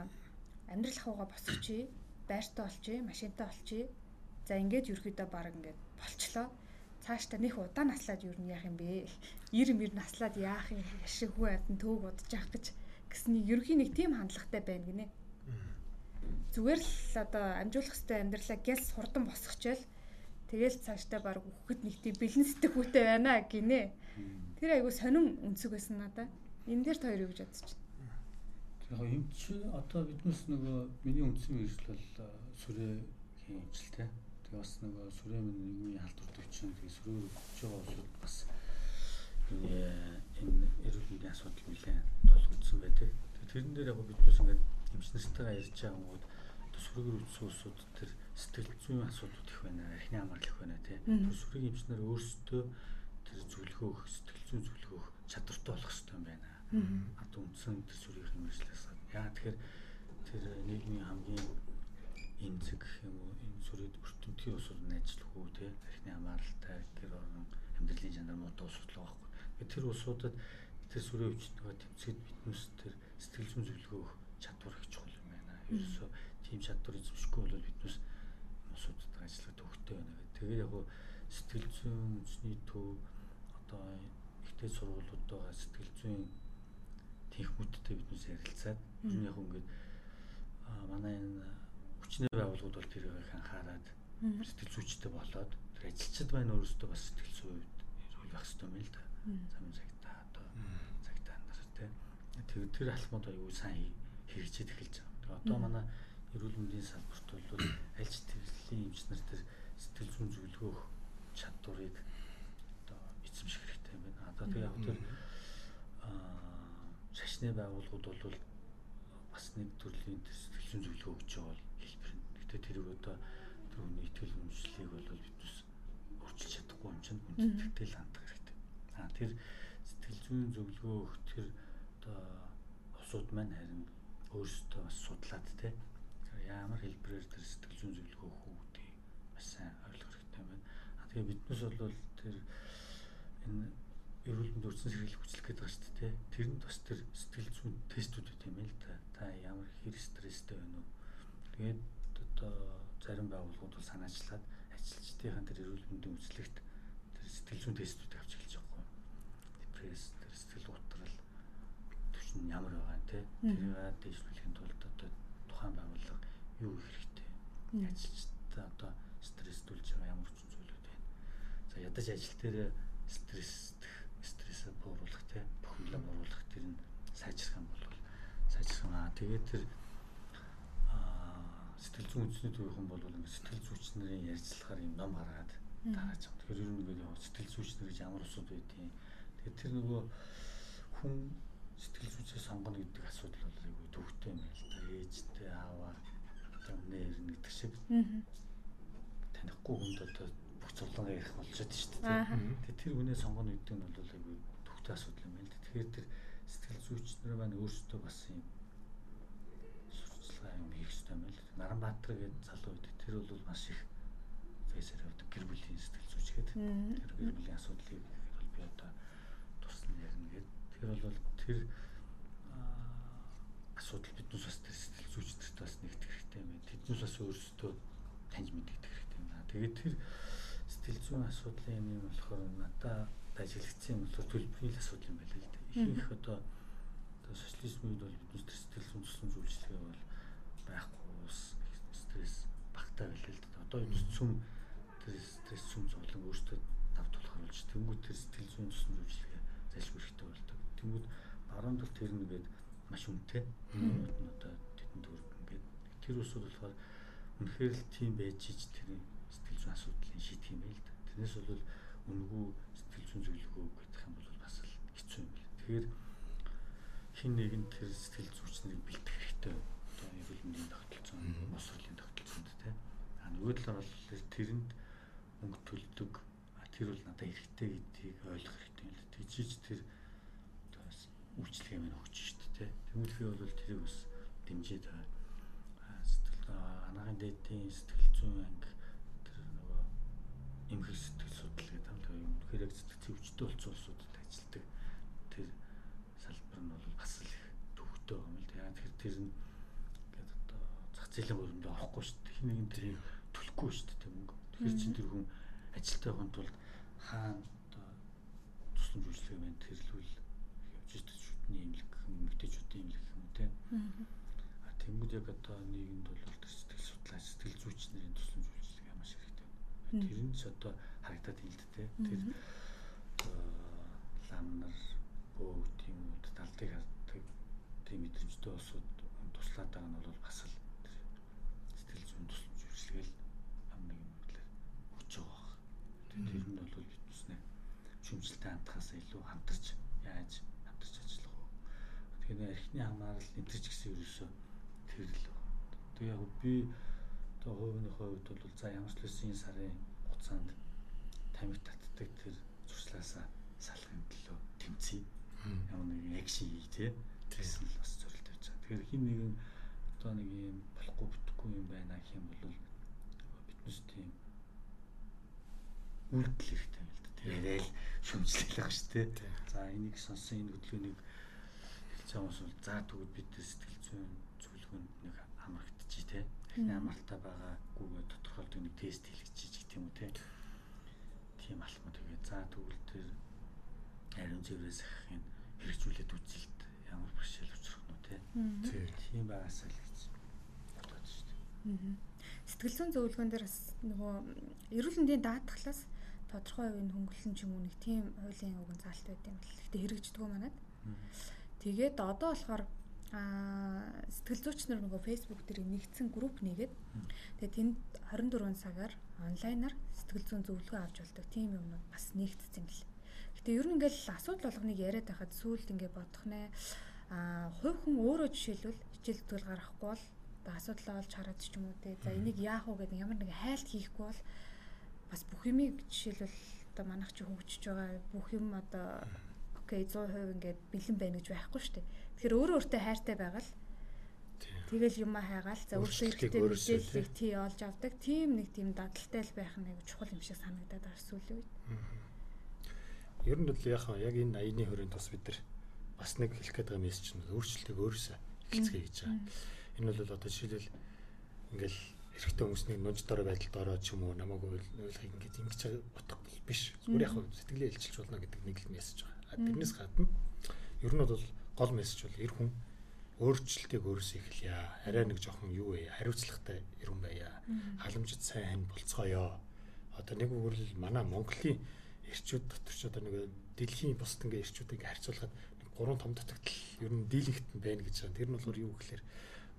амьдрал ахуйгаа босгочихъя, байртай болчихъя, машинтай болчихъя. За ингээд ерөөхдөө баг ингээд болчлоо. Цаашдаа нэх удаан наслаад юу яах юм бэ? Ир мэр наслаад яах юм ашиг хүү адан төөг удаж явах гэж гэсний ерөөхийн нэг тийм хандлагатай байна гинэ. Зүгээр л одоо амжуулах хэвээр амьдралаа гяс хурдан босгочээл тэгэл цаашдаа баг үхэхэд нэг тийм бэлэн сэтгүүтэй байна гинэ. Тэр айгу сонин өнцөг байсан надаа. Энэ дээр хоёр юу гэж бодож байна? Тэгэхээр юм чи одоо биднес нөгөө миний үндсэн мэржил бол сүрээхийн имчилтэй. Тэгээ бас нөгөө сүрээ минь нийгмийн халдвар төвчин тэгээ сүрээр өгч байгаа улсууд бас энэ эрүүл мэндийн асуудал нэлээд тулгуудсан байдаг. Тэгээ тэрэн дээр яг биднес ингээд эмчнэртэйгээ ярьж байгаа одоо сүрээр үтсэн улсууд тэр сэтгэл зүйн асуудууд их байна, архины амрал их байна тий. Тэр сүрэг эмчнэр өөрсдөө тэр зөвлөгөөх, сэтгэл зүйн зөвлөгөөх чадвартай болох хэрэгтэй юм байна одоо үндсэн тэр сүрийн мэржлээс яа тэгэхээр тэр нийгмийн хамгийн энэ зэг гэх юм уу энэ сүрээд өртөмтгий усууд ажиллах уу те архины хамааралтай гэр орон амьдралын усууд л байхгүй. Тэгэхээр тэр усуудад тэр сүрийн өвчтгөө тэмцээд биднес тэр сэтгэл зүйн зөвлөгөөх чадвар их чухал юм байна. Ерөөсөө тийм чадвар эзэмшихгүй бол биднес усуудад ажиллах төвхтэй байна гэх. Тэгээд яг сэтгэл зүйн үндэсний төв одоо ихтэй сургуулиуд байгаа сэтгэл зүйн техникүүдтэй биднээс ярилцаад ер нь яг ингээд манай энэ хүчний байгууллагууд бол тэрийг анхаарад сэтгэл зүйчтэй болоод тэр ажилчид байна өөрөөсөө бас сэтгэл зүйд эрүүл байх хэрэгтэй юм л да. Замын цагтаа одоо цагтаа нар тий. Тэр тэр алхмууд аюу сайн хэрэгжиж эхэлж байгаа. Тэгээ одоо манай эрүүл мэндийн салбарт бол аль ч төрлийн эмч нар тэр сэтгэл зүйн зөвлөгөөх чадварыг одоо эзэмших хэрэгтэй юм байна. Одоо тэгээ яг тэр шашны байгууллагууд бол бас нэг төрлийн сэтгэлзэн зөвлөгөө өгч байгаа хэлбэр нь. Гэтэ тэрийг одоо тэр хүний итгэл үнэмшлийг бол биднес өөрчилж чадахгүй юм чинь хүндэтгэлтэй л хандах хэрэгтэй. Аа тэр сэтгэл зүйн зөвлөгөө өгөх тэр одоо усууд маань харин өөрсдөө бас судлаад те ямар хэлбэрээр тэр сэтгэл зүйн зөвлөгөө өгөх үү гэдгийг бас сайн ойлгох хэрэгтэй байна. Аа тэгээ биднес бол тэр энэ эрүүл мэнд өрцөн сэргийлэх хүчлэх гэдэг байна шүү дээ. Тэрэнд бас тэр сэтгэл зүйн тестүүд үт юм л та. Та ямар хэр стресстэй байна уу? Тэгээд одоо зарим байгууллагууд бол санаачлаад ажилчдын тэр эрүүл мэндийн үзлэгт тэр сэтгэл зүйн тестүүд авч эхэлж байгаа юм. Депресс, тэр сэтгэл утрал төвшин ямар байгаа юм те. Тэрийг дэвшүүлэхийн тулд одоо тухайн байгууллага юу хэрэгтэй? Ажилчдаа одоо стресстүүлж байгаа ямар ч зүйлүүд байна. За ядаж ажил дээр стресс дээрээсээ бууруулах те бүхнээ бууруулах тэр нь сайжирхан болвол сайжирхан аа тэгээд тэр сэтгэл зүйн үндэсний төвийнхэн бол ингээд сэтгэл зүйч нарын ярилцлагаар юм ном хараад тааж байгаа. Тэгэхээр ер нь ингээд сэтгэл зүйч нар гэж ямар усуд байдیں۔ Тэгээд тэр нөгөө хүн сэтгэл зүйчээ сонгоно гэдэг асуудал бол айгүй төвхтэй юм байна л да. Ээжтэй, ааваа, өмнө ирнэ гэдэг шиг танихгүй хүнд одоо зовлонгаа ярих болчиход шүү дээ. Тэгээд тэр хүнээ сонгоно гэдэг нь бол айгүй төвхтэй асуудал юм байна л да. Тэгэхээр тэр сэтгэл зүйчнэр маань өөрсдөө бас юм сурталчилгаа юм хийх хэрэгтэй юм байна л. Наранбаатар гэдэг залуу үед тэр бол маш их фэйсэр авдаг гэр бүлийн сэтгэл зүйч гэдэг. Тэр гэр бүлийн асуудлыг бол би одоо тусна ярина гэдэг. Тэр бол тэр асуудал биднээс бас тэр сэтгэл зүйчдэрт бас нэгтгэх хэрэгтэй юм байна. Тэднээс бас өөрсдөө таньж мэддэг хэрэгтэй юм байна. Тэгээд тэр сэтгэл зүйн асуудлын юм болохоор надад ажиглагдсан юм бол төлбөрийн асуудал юм байна л да. Ихэнх одоо одоо социализм үед бол тэр сэтгэл зүйн туслан зүйлчлэгээ бол байхгүй ус стресс багтаа байлаа л да. Одоо энэ цөм стресс цөм зовлон өөртөө тав тулах оруулж тэнгуү тэр сэтгэл зүйн туслан зүйлчлэгээ зайлшгүй хэрэгтэй болдог. Тэнгүүд баруун тал тэр нэгээд маш үнэтэй. Өмнөд нь одоо тэдэн төгрөг ингээд тэр усуд болохоор үнэхээр л тийм байж ич тэр зүйн асуудлыг шийдэх юм байл да. Тэрнээс бол үнэгүй сэтгэл зүйн зөвлөгөө гэх юм бол бас л хэцүү юм байна. Тэгэхээр хин нэгэн тэр сэтгэл зүйчнийг бэлтгэх хэрэгтэй. Одоо эрүүл мэндийн тогтолцоо, бос хурлын тогтолцоонд тийм. А нөгөө талаар бол тэрэнд мөнгө төлдөг. Тэр бол надад хэрэгтэй гэдгийг ойлгох хэрэгтэй юм л. Тэгжиж тэр үйлчлэгээ минь өгч шүү дээ. Тэмүүл би бол тэрийг бас дэмжиж байгаа. Сэтгэл анагаан дээдийн сэтгэл зүйн анги эмхэл сэтгэл судлал гэдэг юм л юм. Яг сэтгэл зүйчтэй болсон улсуудад ажилладаг тэр салбар нь бол бас л их төвхтэй байгаа юм л. Яа тэгэхээр тэр нь ингээд одоо зах зээлийн хөрөндөө авахгүй шүү дээ. Хин нэгэн тэрийг төлөхгүй шүү дээ мөнгө. Тэгэхээр чин тэр хүн ажилтаа хүн тулд хаана одоо тусламж үйлчлэгээ мэн тэрлүүл эмнэлэг эмэгтэйчүүдийн эмнэлэг юм те. А тэнгууд яг одоо нийгэмд бол тэр сэтгэл судлаач сэтгэл зүйч нарын тусламж. Тэр нь ч одоо харагдаад ийм л те. Тэр лам нар бөө тийм үү талдыг харддаг тийм мэдрэмжтэй улсууд туслаад байгаа нь бол бас л сэтгэл зүйн тусламж үйлчлэгээл ямар нэгэн мэдлэр өгч байгаа. Тэр нь бол биднээс нэ шүмжлэлтэй хандхаас илүү хамтарч яаж Тэгэхээр архины хамаарал энэ ч гэсэн ерөөсөө тэр л. Тэгээ яг би одоо хувийнхөө хувьд бол за ямар ч лсэн сарын хугацаанд тамиг татдаг тэр зуршлаасаа салахын төлөө тэмцэе. Ямар нэгэн экшн хий тээ. Тэрсэн л бас зорилт байж байгаа. Тэгэхээр хин нэгэн одоо нэг юм болохгүй бүтэхгүй юм байна гэх юм бол биднес тийм үйлдэл хэрэгтэй юм л да. Тэгээл шүмжлэх байгаа шүү дээ. За энийг сонсон энэ хөдөлгөөнийг цаан ус бол за тэгвэл бид сэтгэл зүйн зөвлөгөөнд нэг хамрагдчих тий. Эхний амралтаа байгаагүйгээ тодорхойлдог нэг тест хийлгэж гэх юм уу тий. Тийм алхам тэгээ за тэгвэл тэр ариун цэврээс ахын хэрэгжүүлээд үзэлт ямар бэрхшээл учрах нь тий. Тийм байгаасаа л гэж бодож шүү дээ. Сэтгэл зүйн зөвлөгөөн дээр бас нөгөө эрүүл мэндийн даатгалаас тодорхой үеийн хөнгөлөлн ч юм уу нэг тийм хуулийн уг заалт байт юм л. Гэтэ хэрэгждэг манад. Тэгээд одоо болохоор аа сэтгэл зүйч нар нөгөө фейсбુક дээр нэгдсэн групп нэгээд тэгээд тэнд 24 цагаар онлайнаар сэтгэл зүйн зөвлөгөө авч болдог. Тийм юмнууд бас нэгдсэн юм л. Гэтэ ер нь ингээл асуудал болгоныг яриад байхад сүүлд ингээ бодох нэ. Аа хувь хүн өөрөө жишээлбэл хичээл зүтгэл гаргахгүй бол асуудал олж хараад ч юм уу те. За энийг яах вэ гэдэг ямар нэгэн хайлт хийхгүй бол бас бүх юмыг жишээлбэл одоо манайх чи хөгжиж байгаа бүх юм одоо окей 100% ингээд бэлэн байна гэж байхгүй шүү дээ. Тэгэхээр өөрөө өөртөө хайртай байгаад тэгэл юм хайгаал за өөртөө ихтэй мэдээллийг тий олж авдаг. Тийм нэг тийм дадалтай л байх нэг чухал юм шиг санагдаад байна сүүлийн үед. Ер нь бол яг яг энэ аяны хөрөнд тус бид нар бас нэг хэлэх гээд байгаа мессеж нь өөрчлөлтийг өөрөөсөө эхэлцгээе гэж байгаа. Энэ бол одоо жишээлбэл ингээл эрэгтэй хүмүүсний нунж дор байдалд ороод ч юм уу намаагүй ойлгохыг ингээд ингэж утга биш. Зүгээр яг сэтгэлээ илчилж болно гэдэг нэг л мессеж байгаа. Тэрнээс гадна ер нь бол гол мессеж бол эр хүн өөрчлөлтийг өөрөөсөө эхэлье. Арай нэг жоохон юу вэ? Хариуцлагатай эр хүн байя. Халамжид сайн болцгоё. Одоо нэг үгээрл манай Монголын эрчүүд дотор ч одоо нэг дэлхийн бусд ингээ эрчүүдийг харьцуулахад гурван том дутагдал ер нь дийлэгт нь байна гэж байна. Тэр нь болохоор юу гэхээр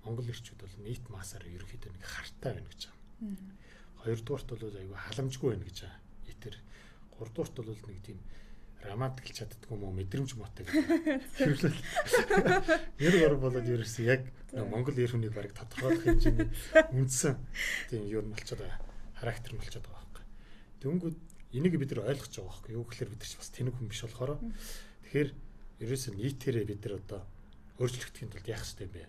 Монгол ирчүүд бол нийт масаар ерөнхийдөө нэг хартай байна гэж байна. Хоёрдугаарт бол айгүй халамжгүй байна гэж байна. Итэр. Гуравдугаарт бол нэг тийм романтик чаддгүй юм уу мэдрэмж мотой гэвэл нэр гор болоод ерөөсөө яг Монгол эр хүнийг барыг тодорхойлох хэмжээний үндсэн тийм юу нь болчиход байгаа. Характер нь болчиход байгаа байхгүй. Дөнгөд энийг бид нар ойлгож байгаа байхгүй. Юу гэхээр бид нар ч бас тэнэг хүн биш болохоор тэгэхээр ерөөсөө нийтээрээ бид нар одоо өөрчлөгдөхийн тулд яах хэрэгтэй юм бэ?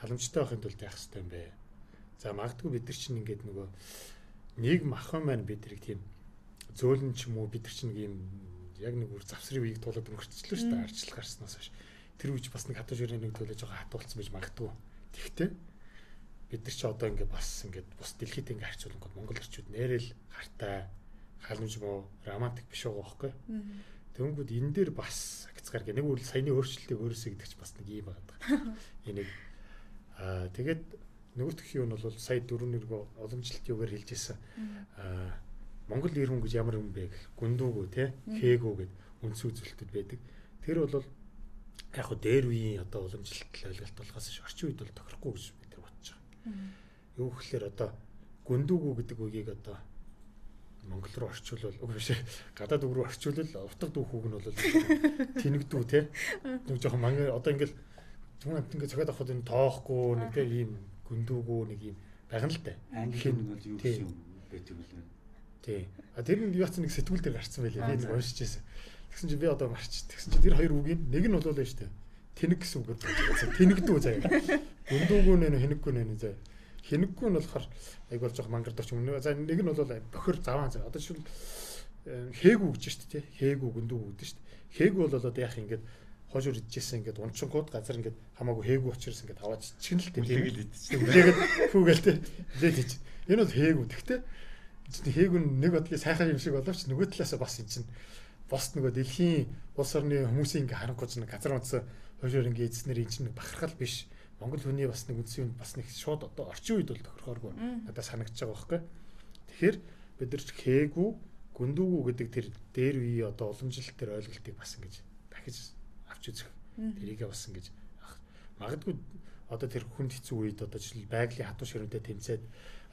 Халамжтай байхын тулд яах хэрэгтэй юм бэ? За магадгүй бид нар чинь ингээд нөгөө нийгэм ахын маань бидэрийг тийм зөөлөн ч юм уу бид нар чинь юм яг нэг үр завсрын үеийг туулаад өнгөрчлөө шүү дээ арчлал гарснаас хойш. Тэр үеч бас нэг хатуу ширээ нэг төлөж байгаа хатуулсан байж магадгүй. Тэгтээ бид нар ч одоо ингээд бас ингээд бус дэлхийд ингээд харьцуулангууд Монгол эрчүүд нэрэл хартай халамж муу романтик биш байгаа байхгүй. Тэнгүүд энэ дээр бас агцгаар гэ нэг үл саяны өөрчлөлтийг өөрөөсөө гэдэг ч бас нэг юм байгаа. Энийг аа тэгээд нөгөөх юм нь бол сая дөрөв нэргөө уламжлалт юугаар хэлжсэн. Аа Монгол ир хүн гэж ямар юм бэ гэх гүндүүгөө те хээгүү гэд үндс үзүүлэлтэд байдаг. Тэр бол яг хөө дээр үеийн одоо уламжлалт ойлголт болохоос ш орчин үед бол тохирохгүй гэж бид нар бодож байгаа. Юу гэхээр одоо гүндүүгүү гэдэг үгийг одоо Монгол руу орчуулвал үгүй биш гадаад үг рүү орчуулвал утга дүүхүүг нь бол тэнэгдүү те нэг жоохон манга одоо ингээл түн амт ингээ цохиад авахд энэ тоохгүй нэг те ийм гүндүүгүү нэг ийм байгаа л да. Англи нь бол юу гэсэн юм байдаг вэ? Тий. А тэр нь яац нэг сэтгүүл дээр гарцсан байлээ. Би нэг уншиж байсан. Тэгсэн чинь би одоо марч. Тэгсэн чинь тэр хоёр үгийн нэг нь бол л дээ. Тэнэг гэсэн үг байна. Тэнэгдүү заяа. Гүндүүгүү нэ хэнэггүй нэ заяа. Хэнэггүй нь болохоор айг бол жоох мангардагч юм. За нэг нь бол бохир заваан заяа. Одоо шил хээгүү гэж шүү дээ. Хээгүү гүндүүгүү гэдэг дээ. Хээгүү бол одоо яах ингээд хожуур идчихсэн ингээд унчингууд газар ингээд хамаагүй хээгүү учраас ингээд аваад чичгэн л тийм. Үлээгээд фүүгээл тээ. Үлээд хийж. Энэ бол хээгүү. Тэгтээ хээгүн нэг бодлын сайхан юм шиг боловч нөгөө талаас бас энэ чинь бос нөгөө дэлхийн улс орны хүмүүсийн ингээ харангуйч нэг газар унтсан хойшоор ингээ эзнэр энэ чинь бахархал биш Монгол хүний бас нэг үндсэн юм бас нэг шууд одоо орчин үед бол тохирохооргүй надад санагдаж байгаа байхгүй. Тэгэхээр бид нар хээгүү гүндүүгүү гэдэг тэр дээр үе одоо уламжлалт төр ойлголтыг бас ингэж дахиж авч үзэх. Тэрийгээ бас ингэж магадгүй одоо тэр хүнд хэцүү үед одоо жишээл байгалийн хатуу ширүүдэд тэмцээд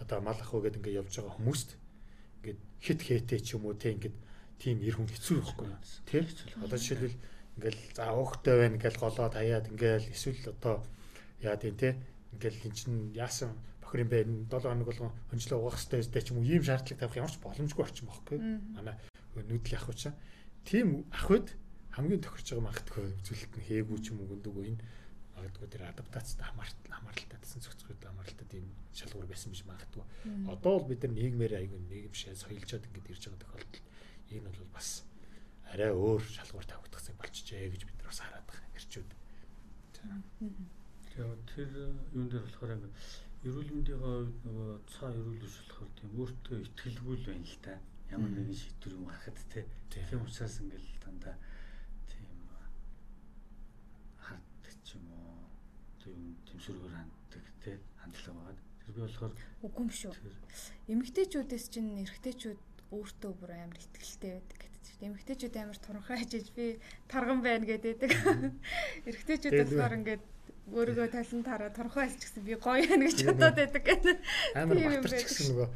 одоо мал ах уу гэдэг ингээ явж байгаа хүмүүст ингээд хит хэтэ ч юм уу те ингээд тийм ир хүн хэцүү байхгүй тий одоо жишээлбэл ингээл за өөхтэй байна ингээл голоод хаяад ингээл эсвэл одоо яа тийм те ингээл эн чин яасан бохир юм бэ? 7 хоног болгон хөнжлөө угаах хэрэгтэй өстэй ч юм уу? Ийм шаардлага тавих ямар ч боломжгүй орчин байхгүй манай нүүдэл ах учраас тийм ахвд хамгийн тохирч байгаа магтгүй үзүүлэлт нь хээгүү ч юм уу гүндүгөө энэ магадгүй тэр адаптацид хамаарал хамааралтай гэсэн зөвхөн хамааралтай тийм шалгуур байсан биш магадгүй. Одоо бол бид нар нийгмээр айгүй нийгэмшээ соёлжоод ингэж ирж байгаа тохиолдол энэ бол бас арай өөр шалгуур тавигдах цаг болчихжээ гэж бид нар бас хараад байгаа эрчүүд. Тэгээ тэр юун дээр болохоор ингэ эрүүл мэндийн хувьд нөгөө цаа эрүүл биш болохоор тийм өөртөө ихтгэлгүй л байна л та. Ямар нэгэн шийдвэр юм гарахад те. Тийм учраас ингээл дандаа юм тэмсвэргээр ханддаг тий хандлага байгаа. Тэр би болохоор үгүй юм шүү. Эмэгтэйчүүдээс чинь эрэгтэйчүүд өөртөө бүр амар ихтгэлтэй байдаг гэдэг чинь. Эмэгтэйчүүд амар туранхай хажиж би тарган байна гэдэг. Эрэгтэйчүүд болохоор ингээд өөрийгөө талан тараа туранхай хэлж гисэн би гоё байна гэж бодоод байдаг гэдэг. Амар батарч гисэн нөгөө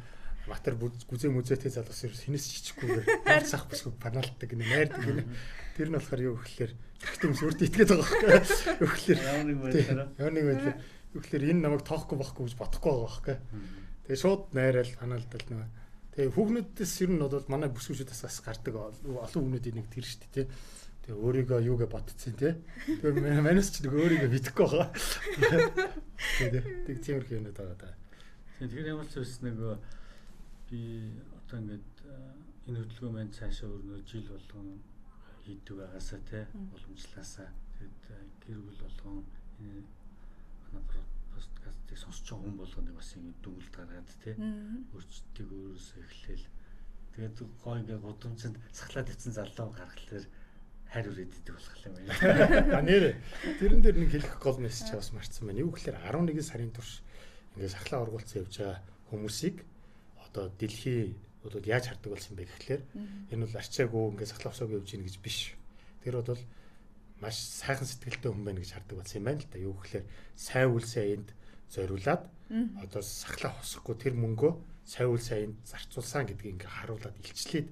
матер гүзээ мүзээтэй залгас ерөөс хинээс чичгүүгээр хайр сах бүсгүй панаалтдаг гэнэ найрдаг гэнэ. Тэр нь болохоор юу гэхэлэр эрэгтэй хүмүүс өөртөө итгээд байгаа байхгүй. Юу гэхэлэр ямар нэг байдлаар ямар нэг байдлаар юу гэхэлэр энэ намайг тоохгүй байхгүй гэж бодохгүй байгаа байхгүй. Тэгээ шууд найраал панаалтал нөгөө Тэгээ хүүхнүүдээс ер нь бол манай бүсгүүчүүдээс бас гардаг олон хүүхнүүдийн нэг тэр шүү дээ. Тэгээ өөрийгөө юугээ бодцсон тий. Тэгээ манайс ч нэг өөрийгөө бидэхгүй байгаа. Тэгээ тэг тиймэрхүү юмуд байгаа да. Тэгэхээр ямар ч үс нэг би одоо ингээд энэ хөдөлгөөн маань цаашаа өрнө жил болгон хийдэг байгаасаа те уламжлаасаа. Тэгэд гэр бүл болгон энэ манай подкастыг сонсч байгаа хүн болгоныг бас ингэ дүгнэлт гаргаад те өөрчлөлтийг өөрөөсөө эхлээл. Тэгээд гоо ингээ гудамжинд сахлаад ицсэн залуу гаргалаар хайр үрээд идэх болох юм байна. А нэр тэрэн дээр нэг хэлэх гол мессеж бас марцсан байна. Юу гэхээр 11 сарын турш ингээ сахлаа ургуулсан явж байгаа хүмүүсийг одоо дэлхий бол яаж хардаг болсон бэ гэхлээр энэ бол арчаагүй ингээд сахлавсаг явж гин гэж биш. Тэр бол маш сайхан сэтгэлтэй хүн байна гэж хардаг болсон юм байна л да. Юу гэхээр сайн үйл сайнд зориулаад одоо сахлаа хосохгүй тэр мөнгөө сайн үйл сайнд зарцуулсан гэдгийг ингээ харуулад илчлээд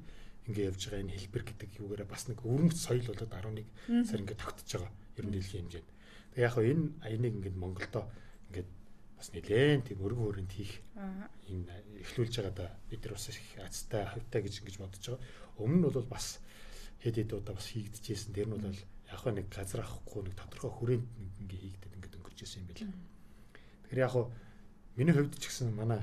ингээ явж байгаа энэ хэлбэр гэдэг юугаараа бас нэг өрөмц соёл болоод 11 сар ингээ тогтож байгаа. Ер нь дэлхийн хэмжээнд. Тэг яг хөө энэ аяныг ингээд Монголдо ингээд бас нэлээд тийм өргөн өрөнд хийх юм эхлүүлж байгаа да бид нар бас их азтай хавтай гэж ингэж бодож байгаа. Өмнө нь бол бас хэд хэд удаа бас хийгдчихсэн. Тэр нь бол яг хөө нэг газар авахгүй нэг тодорхой хүрээнд ингээ хийгдэд ингээд өнгөрч ирсэн юм байна. Тэгэхээр яг хөө миний хувьд ч гэсэн манай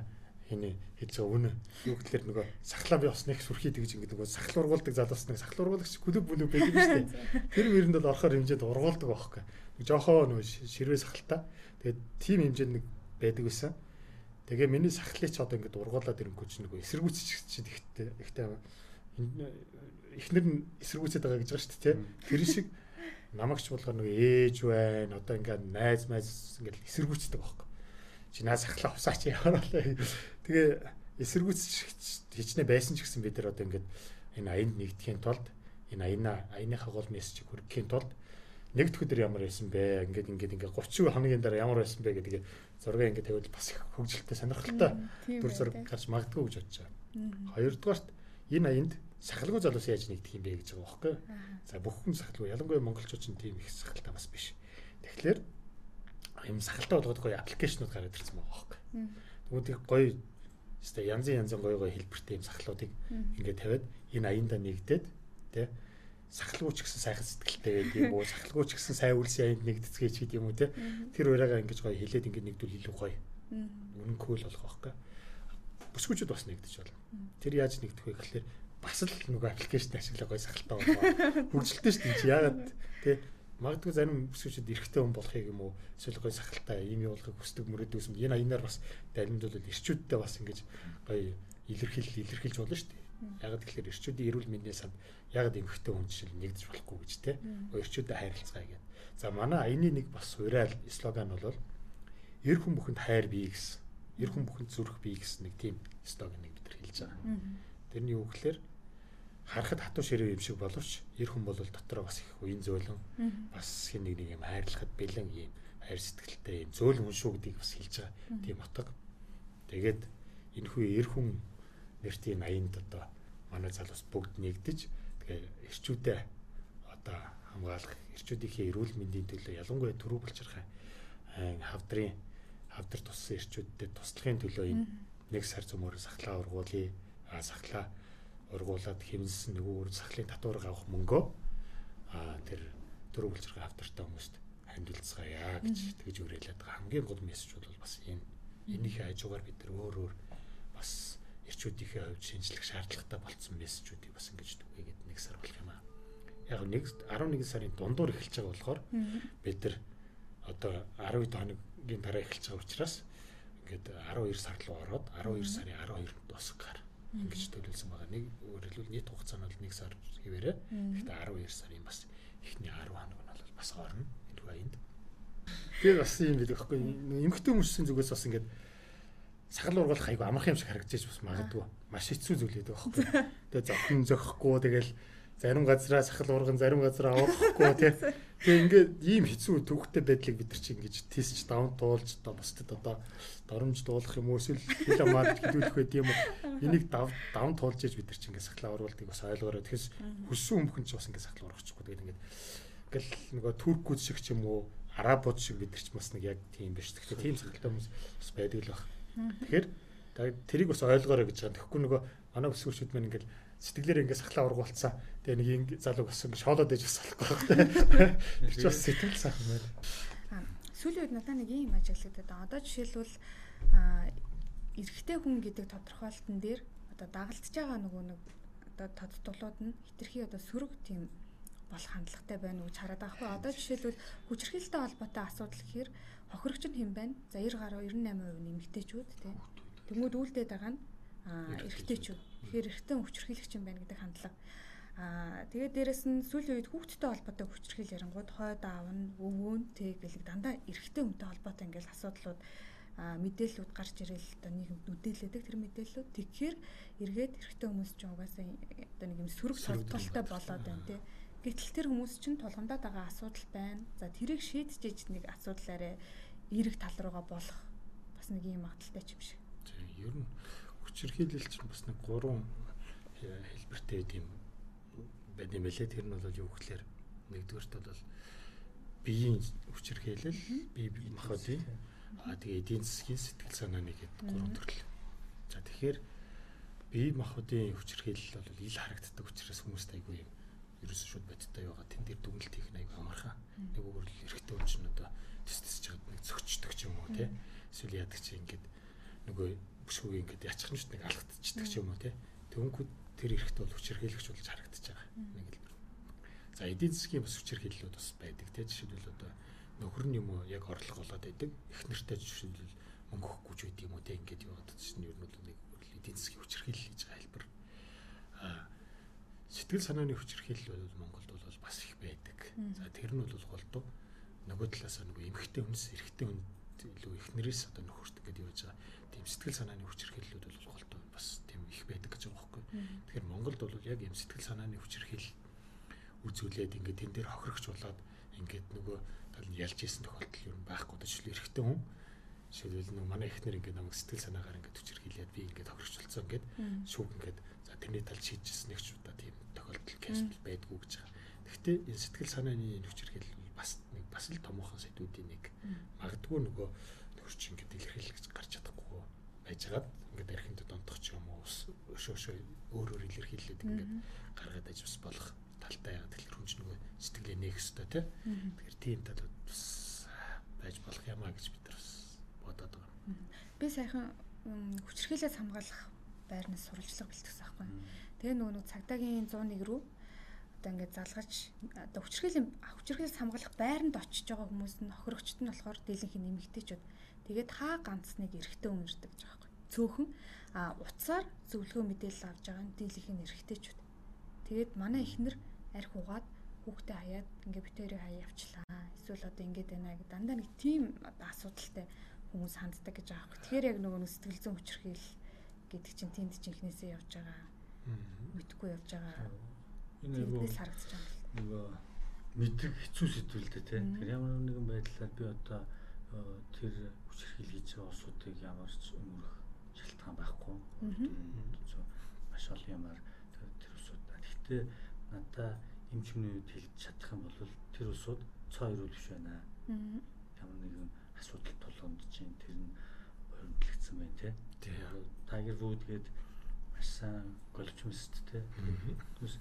энэ байгаа үнэ. Юу гэхээр нөгөө сахлаа би бас нэг сүрхий тэгж ингэ нөгөө сахал ургуулдаг залуус нэг сахал ургуулагч клуб бүлэг байдаг шүү дээ. Тэр мэрэнд бол орохоор хэмжээнд ургуулдаг байхгүй. Жохоо нөгөө ширвээ сахалтай. Тэгээд тим хэмжээнд нэг байдаг байсан. Тэгээ миний сахлыг ч одоо ингэ ургуулад ирэнгүү чи нөгөө эсэргүүцч чинь ихтэй ихтэй эхнэр нь эсэргүүцээд байгаа гэж байгаа шүү дээ. Тэр шиг намагч болохоор нөгөө ээж байна. Одоо ингээд найз майз ингээд эсэргүүцдэг байхгүй чи наа сахлаа усаач яваалаа. Тэгээ эсэргүүцч хичнээн байсан ч гэсэн бид нар одоо ингээд энэ аянд нэгдэхийн тулд энэ аяна аяныхаа гол мессежийг хүргэхийн тулд нэгд өдөр ямар байсан бэ? Ингээд ингээд ингээд 30 хоногийн дараа ямар байсан бэ гэдэг зураг ингээд тавиул бас их хөвгөлтэй сонирхолтой дүр зураг гарч магадгүй гэж бодож байгаа. Хоёрдугаарт энэ аянд сахалгүй залуус яаж нэгдэх юм бэ гэж байгаа байхгүй. За бүх хүн сахалгүй ялангуяа монголчууд ч тийм их сахалтай бас биш. Тэгэхээр юм сахалтай болгоод гоё аппликейшнууд гараад ирсэн байгаа байхгүй. Их гоё өстой янзын янзын гоё гоё хэлбэртэй юм сахлуудыг ингээд тавиад энэ аяндаа нэгдээд тий сахалгууч гэсэн сайхан сэтгэлтэй байдаг юм уу? Сахалгууч гэсэн сайн үлсэн аянд нэгдэцгээч гэдэг юм уу тий тэр ураагаа ингэж гоё хэлээд ингээд нэгдүүл илүү гоё. Үнэнхүү л болох байхгүй. Бүсгүүчүүд бас нэгдэж болно. Тэр яаж нэгдэх вэ гэхэлэр бас л нөгөө аппликейшн ашиглаа гоё сахалтай болоо хурцлээ шүү дээ яагаад тий магадгүй зарим бүсгүүчд эрэгтэй хүн болохыг юм уу? Эсвэл гоё сахалтай ийм явуулахыг хүсдэг мөрөөдөөс юм. Энэ аянаар бас даримдуулал эрчүүдтэй бас ингэж гоё илэрхийл илэрхийлж болно шүү дээ. Яг тэгэхээр эрчүүдийн эрүүл мэндийн санд яг эмхтэй хүн жишээл нэгдэж болохгүй гэж те. Эрчүүдэд хайрлцгаа гэдэг. За манай аяны нэг бас уриал слоган бол эр хүн бүхэнд хайр бий гэсэн. Эр хүн бүхэнд зүрх бий гэсэн нэг тийм слоганыг бид нар хэлж байгаа. Тэрний үг гэхээр харахад хатуу ширээ юм шиг боловч эр хүн бол дотроо бас их уян зөөлөн бас хин нэг нэг юм хайрлахад бэлэн юм хайр сэтгэлтэй юм зөөл хүн шүү гэдгийг бас хэлж байгаа тийм утга. Тэгээд энэ хүү эр хүн нэртийн аянд одоо манай залуус бүгд нэгдэж тэгээ эрчүүдээ одоо хамгаалах эрчүүдийнхээ эрүүл мэндийн төлөө ялангуяа төрүү булчирхай хавдрын хавдар туссан эрчүүдтэй туслахын төлөө энэ нэг сар зөмөр сахлаа ургуулъя. А сахлаа ургуулад хэмнсэн нөгөө үр сахлын татварыг авах мөнгөө а тэр дөрөв бүлцэрэг автортай хүмүүст хандилцгаая гэж тэгж өрөөлээд байгаа хамгийн гол мессеж бол бас энэ. Энийхээ хажуугаар бид нар өөр өөр бас эрчүүдийнхээ хувьд шинжлэх шаардлагатай болсон мессежүүдийг бас ингэж түгээгээд нэг сар болох юм аа. Яг нэг 11 сарын дундуур эхэлж байгаа болохоор бид нар одоо 12 хоногийн дараа эхэлж байгаа учраас ингээд 12 сар руу ороод 12 сарын 12-нд дуусгахаар ингэж төлөвлөсөн байгаа. Нэг өөрөлдвөл нийт хугацаа нь бол 1 сар хэвээрээ. Гэхдээ 12 сарын бас эхний 10 хоног нь бол бас орно. Энэ аянд. Тэгээд бас юм бид байхгүй. Эмхтэн хүмүүсийн зүгээс бас ингээд сахал ургуулах айгу амархан юм шиг харагдаж бас магадгүй. Маш хэцүү зүйл байдаг байхгүй. Тэгээд зовхон зөхгүй тэгэл зарим газараа сахал урган зарим газараа ургахгүй тий. Тэгээ ингээд ийм хэцүү төвхтэй байдлыг бид нар чи ингэж тестч даван туулж одоо бусдад одоо доромж дуулах юм эсвэл хил амаар хилүүлэх байд юм уу энийг дав даван туулж иж бид нар чи ингээд сахлаа ургуулдаг бас ойлгоорой. Тэгэхээр хүссэн хүмүүн ч бас ингээд сахлаа ургачихгүй тэгээд ингээд ингээл нөгөө туркууд шиг ч юм уу арабууд шиг бид нар ч бас нэг яг тийм биш. Тэгэхээр тийм сахалтай хүмүүс бас байдаг л баг. Тэгэхээр тэрийг бас ойлгоорой гэж байгаа. Тэгэхгүй нөгөө манай өсвөрчүүд маань ингээд сэтгэлээр ингээд сахлаа ургуулсан. Тэгээ нэг юм залуу бас ингээд шоолоод ээж бас болохгүй байна. Тэр ч бас сэтгэл сайхан байна. Сүүлийн үед надад нэг юм ажиглагдаад байна. Одоо жишээлбэл эрэгтэй хүн гэдэг тодорхойлолтын дээр одоо дагалдж байгаа нөгөө нэг одоо тодтолууд нь хитрхи одоо сөрөг тийм болох хандлагатай байна гэж хараад байгаа хгүй. Одоо жишээлбэл хүчирхийлэлтэй холбоотой асуудал гэхээр хохирогч нь хэн байна? За 90 гаруй 98% нэмэгтэйчүүд тийм. Тэнгүүд үлдээд байгаа нь эрэгтэйчүүд. Тэгэхээр эрэгтэй хүчирхийлэгч юм байна гэдэг хандлага. Аа тэгээд дээрэс нь сүүлийн үед хүүхдтэй холбоотой хүчирхийл ярангууд хойд аав нь өвөө нь тэг гэлэг дандаа эрэгтэй хүнтэй холбоотой ингээл асуудлууд мэдээллүүд гарч ирэл одоо нийгэмд үдээлээдэг тэр мэдээллүүд тэгэхээр эргээд эрэгтэй хүмүүс ч угаасаа одоо нэг юм сөрөг толтолтой болоод байна тий Гэтэл тэр хүмүүс чинь тулгамдаад байгаа асуудал байна. За тэрийг шийдчихэж нэг асуудал арай эерэг тал руугаа болох бас нэг юм магадaltaй ч юм шиг. Тийм ер нь хүчирхийлэл чинь бас нэг гурван хэлбэртэй юм байд юм байлээ. Тэр нь бол юу гэхээр нэгдүгээрт бол биеийн хүчирхийлэл, бие махбодын аа тэгээ эдийн засгийн сэтгэл санааны гэдэг гурван төрөл. За тэгэхээр бие махбодын хүчирхийлэл бол ил харагддаг учраас хүмүүст айгүй юм ерөөсөө шууд бодтой байгаа. Тэн дээр дүгнэлт хийх нь айгүй амархан. Нэг үгээр л эрэхтэй хүн чинь одоо тис тисж чад нэг зөгчдөг ч юм уу тий. Эсвэл яадаг чи ингээд нөгөө бүшгүй ингээд ячих нь ч нэг алгадчихдаг ч юм уу тий. Төвөнхөд тэр эрэхтэй бол хүчирхийлэгч болж харагдаж байгаа. Нэг хэлбэр. За эдийн засгийн бас хүчирхийллүүд бас байдаг тий. Жишээлбэл одоо нөхөр нь юм уу яг орлого болоод байдаг. Их нэртэй жишээлбэл мөнгө өгөхгүй ч байд юм уу тий. Ингээд яваад чинь ер нь бол нэг эдийн засгийн хүчирхийлэл байгаа хэлбэр. Аа сэтгэл санааны хүчирхийлэл бол Монголд бол бас их байдаг. За тэр нь бол голдуу нөгөө талаас нөгөө эмхтэй хүнс эрэгтэй хүн илүү их нэрээс одоо нөхөрт гэдэг явж байгаа. Тийм сэтгэл санааны хүчирхийллүүд бол голдуу бас тийм их байдаг гэж байгаа байхгүй. Тэгэхээр Монголд бол яг юм сэтгэл санааны хүчирхийлэл үзүүлээд ингээд тэн дээр хохирогч болоод ингээд нөгөө тал нь ялж исэн тохиолдол юу байхгүй дэж эрэгтэй хүн жишээлбэл нэг манай ихнэр ингээд намайг сэтгэл санаагаар ингээд хүчирхийлээд би ингээд тохирчлцсан ингээд шүүг ингээд тэрний талд шийдчихсэн нэг ч удаа тийм тохиолдол кейс байдгүй гэж байгаа. Гэхдээ энэ сэтгэл санааны хүчирхийлэл бас нэг бас л томоохон сэдвүүдийн нэг магадгүй нөгөө нөхөрч ингээд илэрхийлж гарч чадахгүй байж байгаад ингээд архинд донтох ч юм уу өшөө өшөө өөр өөр илэрхийлээд ингээд гаргаад аж бас болох талтай яагаад тэгэхээр хүн чинь нөгөө сэтгэлээ нээх хэрэгтэй тий. Тэгэхээр тийм талууд бас байж болох юм а гэж бид нар бодоод байгаа. Би саяхан хүчрхийлээс хамгаалах байрнаас сурвалжлага бэлтгэсэн байхгүй. Тэгээ нөгөө нэг цагдаагийн 101 рүү одоо ингээд залгаж одоо хүчрхийлэл хүчрхийлээс хамгаалах байранд очиж байгаа хүмүүс нь охирогчд нь болохоор дийлэнх нэмэгтэйчүүд. Тэгээд хаа ганц нэг эрэгтэй хүн ирдэг гэж байхгүй. Цөөхөн а утсаар зөвлөгөө мэдээлэл авж байгаа нь дийлэнх нь эрэгтэйчүүд. Тэгээд манай ихнэр арх угаад хүүхдээ хаяад ингээ битэрийг хаяа явчлаа. Эсвэл одоо ингээд байна гэдэг дандаа нэг тийм асуудалтай хүмүүс ханддаг гэж юм. Тэгэхээр яг нөгөө сэтгэл зүйн хүчрхийл гэдэг чинь тэнд чинь ихнээсээ явж байгаа. Мэдхгүй явж байгаа. Энэ нөгөө харагдаж байгаа. Нөгөө мэдрэг хэцүү сэтгэлтэй тий. Тэгэхээр ямар нэгэн байдлаар би одоо тэр хүчрхийл хийж байгаа улсуудыг ямар ч өмөрөх шалтгаан байхгүй. Маш олон юмар тэр улсууд. Гэхдээ надаа эмч хүний үед хэлж чадах юм бол тэр улсууд цоо ирүүл биш байна. Ямар нэгэн асуудал тулгамд чинь тэр нь өрнөлдсөн байна тий. Tiger Wood гээд маш сайн голчмист тий. Түс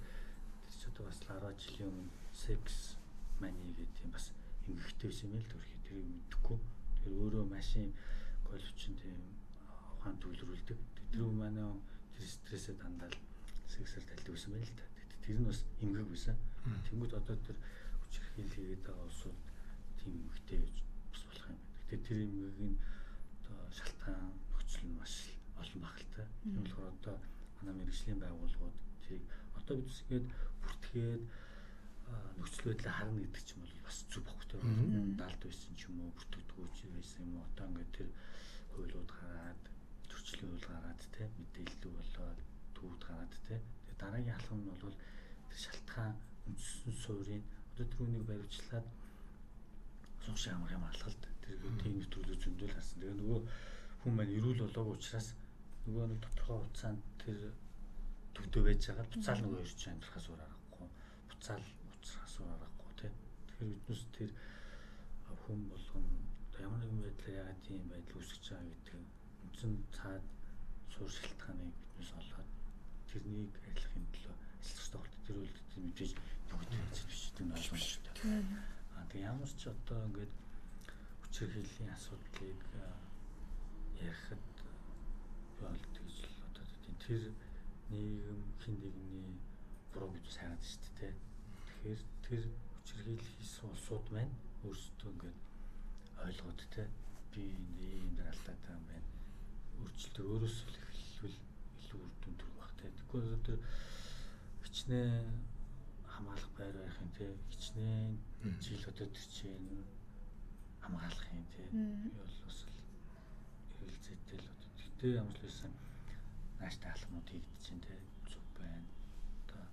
тэр ч одоо бас 10 жилийн өмнө sex mania гэдэг юм бас эмгэгтэй байсан юм л төрхий тэрийг мэдэхгүй. Тэр өөрөө машин голчин тийм ухаан төвлөрүүлдэг. Тэр манай тэр стрессээ дандаа сексээр талдаг байсан байл л та. Тэр нь бас эмгэг байсан. Тэнгүүд одоо тэр хүчирхийл хийгээд байгаа улсууд тийм эмгэгтэй бас болох юм байна. Тэгэхээр тэр эмгэгийн одоо шалтгаан нөхцөл нь маш олон багталтай. Тийм болохоор одоо манай мэрэгжлийн байгууллагууд тэрийг одоо бид үсгээд бүртгээд нөхцөл байдлаа харна гэдэг ч юм бол бас зүг бохтой байна. Далд байсан ч юм уу, бүртгэдэггүй байсан юм уу. Одоо ингээд тэр хуйлууд гараад, төрчлийн хууль гараад те мэдээлэл болоод төвд гараад те. Тэгээ дараагийн алхам нь бол тэр шалтгаан үндсэн суурийг одоо тэр үнийг баримтлаад суушаа амрах юм алхалт тэр тийм нэвтрүүлэг зөндөл харсан. Тэгээ нөгөө хүн маань эрүүл болоогүй учраас нөгөө нэг тодорхой хугацаанд тэр төвдөө байж байгаа буцаал нөгөө ирж амьдрахаас өөр аргагүй. Буцаал уцрахаас өөр аргагүй тий. Тэгэхээр биднээс тэр хүн болгон ямар нэгэн байдлаар ягаад тийм байдал үүсгэж байгаа гэдэг үндсэн цаад суурь шалтгааныг биднээс олоод тэрнийг арилгахын төлөө ажиллах үйл тийм мэдээж бүгд хэзээ биш тийм ойлгомжтой. Аа тэгээ ямар ч одоо ингээд хүчирхийллийн асуудлыг ярихад бол тэгж л одоо тийм тэр нийгэм хин нэгний буруу гэж сайгаад шүү дээ. Тэгэхээр тэр хүчирхийлэл хийсэн улсууд маань өөрсдөө ингээд ойлгоод те би энэ дээр алдаад байгаа юм байна. Өөрчлөлтөөр өөрөөсөө эхлэвэл илүү үр дүн төрөх бах те. Тэгэхгүй одоо хичнээн хамгаалах байр байх юм те. Хичнээн жил одоо тэр чинь хамгаалах юм те. Би бол бас л эргэлзээтэй л тэгтээ ямар ч байсан нааштай алхмууд хийгдэж чинь те зүг байна. Одоо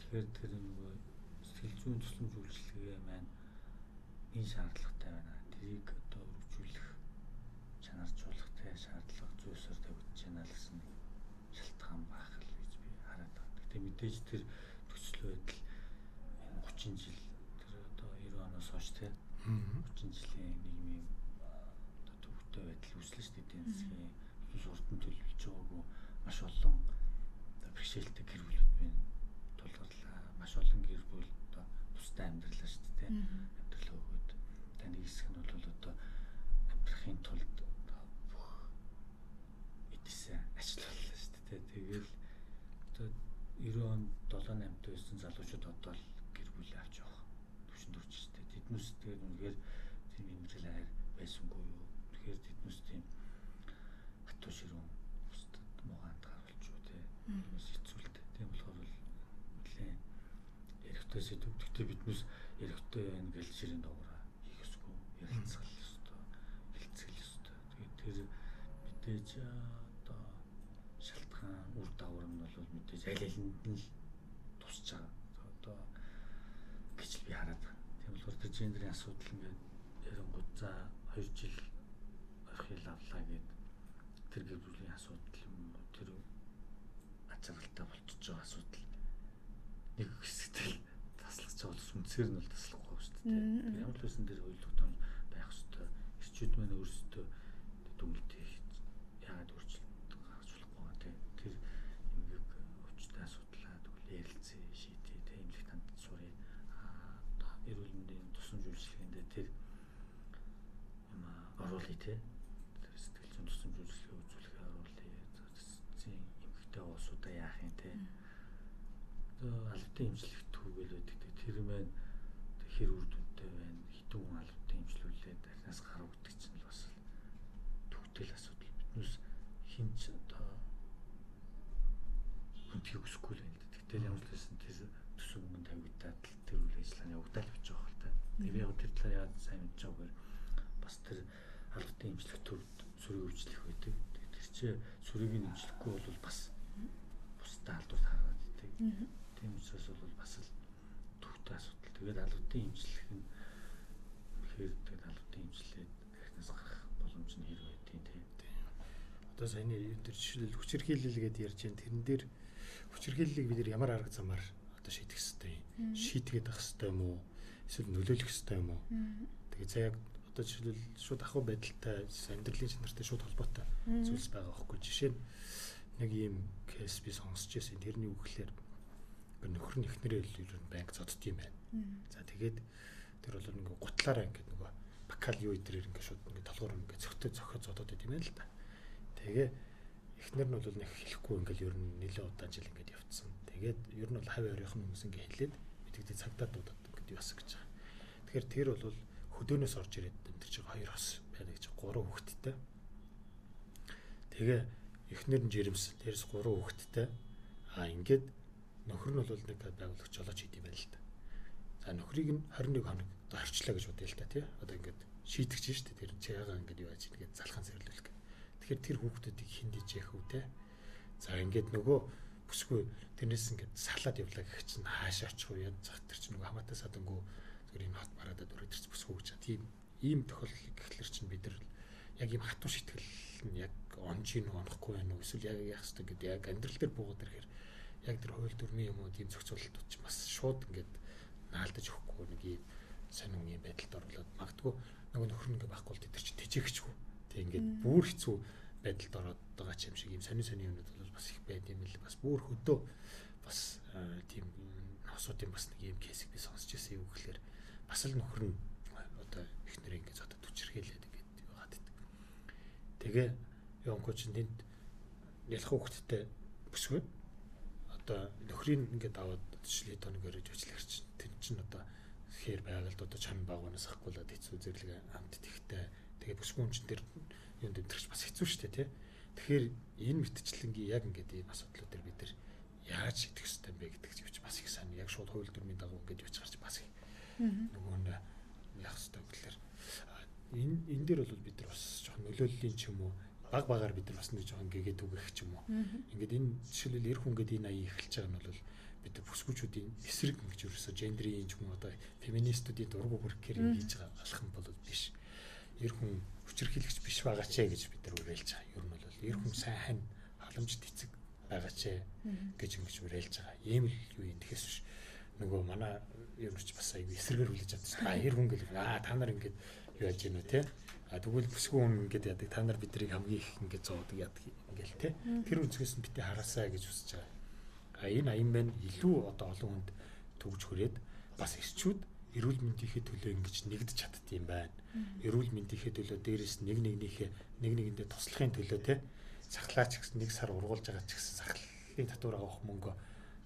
тэгэхээр тэр нөгөө сэтгэл зүйн тусламж үйлчилгээ маань энэ шаардлагатай байна. Тэрийг одоо өргөжүүлэх чанаржуулах тэ шаардлага зүйсээр тавигдж байна л гэсэн шалтгаан байх л гэж би хараад байна. Гэтэ мэдээж тэр төсөл байдал 30 жил тэр одоо 90 оноос хойш тэ 30 жилийн төвхтэй байдал үүслэн шүү дээ. Эдийн засгийн суртан төлөвлөж байгаагүй. Маш олон бэрхшээлтэй гэр бүлүүд байна. Тулгарлаа. Маш олон гэр бүл одоо тустай амьдралаа шүү дээ амьдрал өгөөд таны хэсэг нь бол одоо амьдрахын тулд бүх эдисээ ажиллалаа шүү дээ тэгэл одоо 90 он 7 8-д байсан залуучууд одоо л гэр бүл авч явах төвшөнд орж шүү дээ тэднээс тэгээд үнэхээр тийм амьдрал хайр байсангүй юу тэгэхээр тэднээс тийм хатуу ширүүн бусдад муугаанд гаргалж юу те хүмүүс хэцүүлдэг. Тийм болохоор л нэлээ эрэгтэй сэдв гэхдээ биднээс эрэгтэй байна гэж ширийн доогороо хийх ёсгүй ярилцгал ёстой хилцэл ёстой. Тэгээд тэр мэдээж одоо шалтгаан үр дагавар нь бол мэдээж аль алинд нь л тусч байгаа. Одоо гэж би хараад байна. Тийм болохоор тэр гендрийн асуудал ингээд ярингууд за 2 жил орхил авлаа гэд тэр гэр бүлийн асуудал юм уу тэр ачаалтаа болчихж байгаа асуудал нэг хэсэгтэл таслах үнсээр нь бол таслахгүй шүү дээ. Тэр ямар ч байсан тэр ойлголт том байх хэвээр эрчүүд маань өөрсдөө дүнэлтээ яагаад өөрчлөлт гаргаж болохгүй байгаа тийм тэр юмгийг өвчтэй асуудлаа тэгвэл ярилцээ шийдээ тийм эмнэлэг танд сурыг аа эрүүл мэндийн тусламж үйлчилгээнд тэр юм оруулъя тийм сэтгэл зүйн тусламж үйлчилгээ үзүүлэхээ оруулъя. Зэн эмгэгтэй уусуудаа яах юм те. Одоо албатай имжлэх түүгэл байдаг тэр маань хэр үр дүнтэй байна хитэн хүн албатай имжлүүлээд дахнаас гарав гэдэг чинь бас төгтөл асуудал биднээс хинч одоо хүндхийг өсөхгүй л байна тэгэхээр ямар ч байсан тэр төсөв мөнгө тавигдаад тэр үйл ажиллагааны явагдал явж байгаа хэл та тэр яг тэр талаар яагаад сайн мэдж байгаагаар бас тэр албатай имжлэх төвд сүрэг өвчлөх байдаг. Тэр чинь сүрийг имжлэхгүй бол бас бусдаа алдвар хараад идэг. Тийм учраас бол бас л төвтэй асуудал. Тэгээд албатай имжлэх нь тэгэхээр тэгээд албатай имжлээд эхнээс гарах боломж нь хэрэг байдیں۔ Тийм. Одоо саяны тэр жишээлбэл хүчирхийлэл гэдээ ярьж байна. Тэрэн дээр хүчирхийллийг бид нар ямар арга замаар одоо шийдэх хэвтэй. Шийдгээд авах хэвтэй юм уу? Эсвэл нөлөөлөх хэвтэй юм уу? Тэгээд за яг одоо жишээлбэл шууд ахуй байдалтай амьдралын чанартай шууд холбоотой зүйлс байгаа байхгүй жишээ нь нэг ийм кейс би сонсч байсан тэрний үгээр нөхөр нь эхнэрээ нь банк зодд юм байна. За тэгээд тэр бол нэг гутлаараа ингээд нөгөө бакал юу идрээр ингээд шууд ингээд толгоор ингээд зөгтөө зөхөд зодод идэм байл л да. Тэгээ эхнэр нь бол нэг хэлэхгүй ингээд ер нь нэлээд удаан жил ингээд явцсан. Тэгээд ер нь бол хавь оройхон хүмүүс ингээд хэлээд мэдэгдээ цагтаа дуудаад ингээд яасан гэж байгаа. Тэгэхээр тэр бол хөдөөнөөс орж ирээд амьдарч байгаа хоёр хос байна гэж гурван хүүхэдтэй. Тэгээ эхнэр нь жирэмс дээрс гурван хүүхэдтэй. Аа ингээд нөхөр нь бол нэг байгуулагч жолооч хийд юм байна л да. За нөхрийг нь 21 хоног одоо харчлаа гэж бодъё л та тий. Одоо ингээд шийдэгч шүү дээ. Тэр чи яагаад ингээд юу яаж ингээд залхаан зэрлүүлэх. Тэгэхээр тэр хүүхдүүдийг хиндэж яах вэ те. За ингээд нөгөө бүсгүй тэрнээс ингээд салаад явлаа гэх чинь хаашаа очих вэ? Зах тэр чинь нөгөө хамаатай садангүй зүгээр энэ хот бараадад өрөөдөрч бүсгүй гэж тийм ийм тохиолдол гэхлээр чинь бид нар яг ийм хатуу шитгэл нь яг онж ийн онохгүй байх уу эсвэл яг яах ёстой гэдэг яг амьдрал дээр буугаад ирэхээр яг тэр хууль дүрмийн юм уу тийм зохицуулалтууд ч бас шууд ингээд наалдаж өгөхгүй нэг ийм сонин юм байдалд оруулаад магадгүй нөгөө нөхөр нэг байхгүй бол тэр чинь тэжээгчгүй. Тийм ингээд бүр хэцүү байдалд ороод байгаа ч юм шиг ийм сонин сонин юмнууд бол бас их байд юм л бас бүр хөдөө бас тийм хосуудын бас нэг ийм кейсийг би сонсч ирсэн юм гэхэлэр бас л нөхөр нь одоо их нэр ингээд одоо түчрхээлээд ингээд байдаг. Тэгээ явангүй чинь тэнд ялах хөвгттэй бүсгүй одоо нөхрийн ингээд аваад жишээ тоног өрөж ажиллах чинь тэр чинь одоо хээр байгальд одоо чам байгуунаас ахгуулаад хэцүү зэрлэг амт тэгтэй тэгээ бүсгүй хүн чинь тэр юунд дэвтэрч бас хэцүү шттэ тий. Тэгэхээр энэ мэтчлэнгийн яг ингээд ийм асуудлууд төр бид нар яаж ёстой юм бэ гэдэг чинь бас их сайн яг шууд хууль дүрмийн дагуу ингээд явж гарч бас их нөгөө нь яах ёстой гэхэлэр энэ энэ дээр бол бид нар бас жоохон нөлөөллийн ч юм уу баг багаар бид нар бас нэг жоохон гэгээд үгэх ч юм уу. Ингээд энэ жишээлбэл эр хүн гэдэг энэ аяа эхэлж байгаа нь бол бид бүсгүүчүүдийн эсрэг гэж ерөөсө гендрийн ч юм одоо феминистүүдийн дургу хүрхээр хийж байгаа алхам бол биш. Ер хүн хүчирхийлэгч биш байгаа ч гэж бид нар уриалж байгаа. Ер нь бол ер хүн сайн хань халамжт эцэг байгаа ч гэж ингэж уриалж байгаа. Ийм л юу юм тэгэхээс биш. Нөгөө манай ер нь ч бас аяг эсрэгээр хүлээж шүү дээ. Ер хүн гэл аа та нар ингэж юу яаж гинэ те. А тэгвэл бүсгүй хүн ингэж яадаг та нар биднийг хамгийн их ингэж зоодог яадаг ингээл те. Тэр үзгээс нь бити хараасаа гэж хүсэж байгаа. А энэ аян байна илүү одоо олон хүнд төгж хүрээд бас эрчүүд эрүүл мэндийнхээ төлөө ингэж нэгдэж чаддсан байна. Эрүүл мэндийнхээ төлөө дээрэс нэг нэгнийхээ нэг нэгэндээ туслахын төлөө те сахлаач гэсэн нэг сар ургуулж байгаа ч гэсэн сахлын татвар авах мөнгө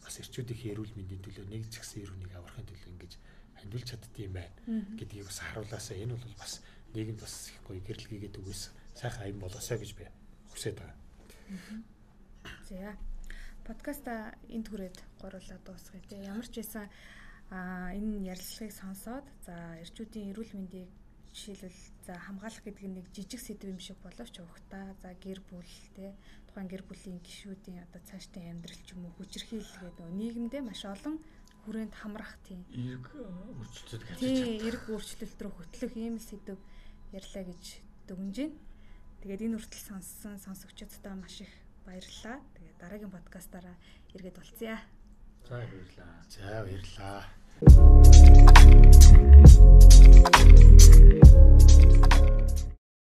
бас эрчүүдийн эрүүл мэндийн төлөө нэг ч гэсэн эрүүнийг аврахын төлөө ингэж хандвилж чаддсан байна. Гэдгийг бас харуулаасаа энэ бол бас нийгэмд бас их гоё гэрэл хийгээд үгүйс сайхан аян болоосоо гэж би хүсэж байгаа. За подкаста энд хүрээд гурлаа дуусгая. Те ямар ч байсан а энэ ярилцлагыг сонсоод за эрчүүдийн эрүүл мэндийг жишээлбэл за хамгаалах гэдэг нь нэг жижиг сэдв юм шиг боловч ухтаа за гэр бүл те тухайн гэр бүлийн гишүүдийн одоо цаашдын амьдрал ч юм уу хүчирхийлгээд нөгөө нийгэмдээ маш олон хүрээнд хамрах тийм эрг өөрчлөлт гэж тийм эрг өөрчлөлт рүү хөтлөх ийм сэдв ярьлаа гэж дүгнэж байна. Тэгээд энэ хүртэл сонссон сонсогчдод маш их баярлалаа. Тэгээд дараагийн подкастаараа эргээд болцъя. За баярлалаа. За баярлалаа.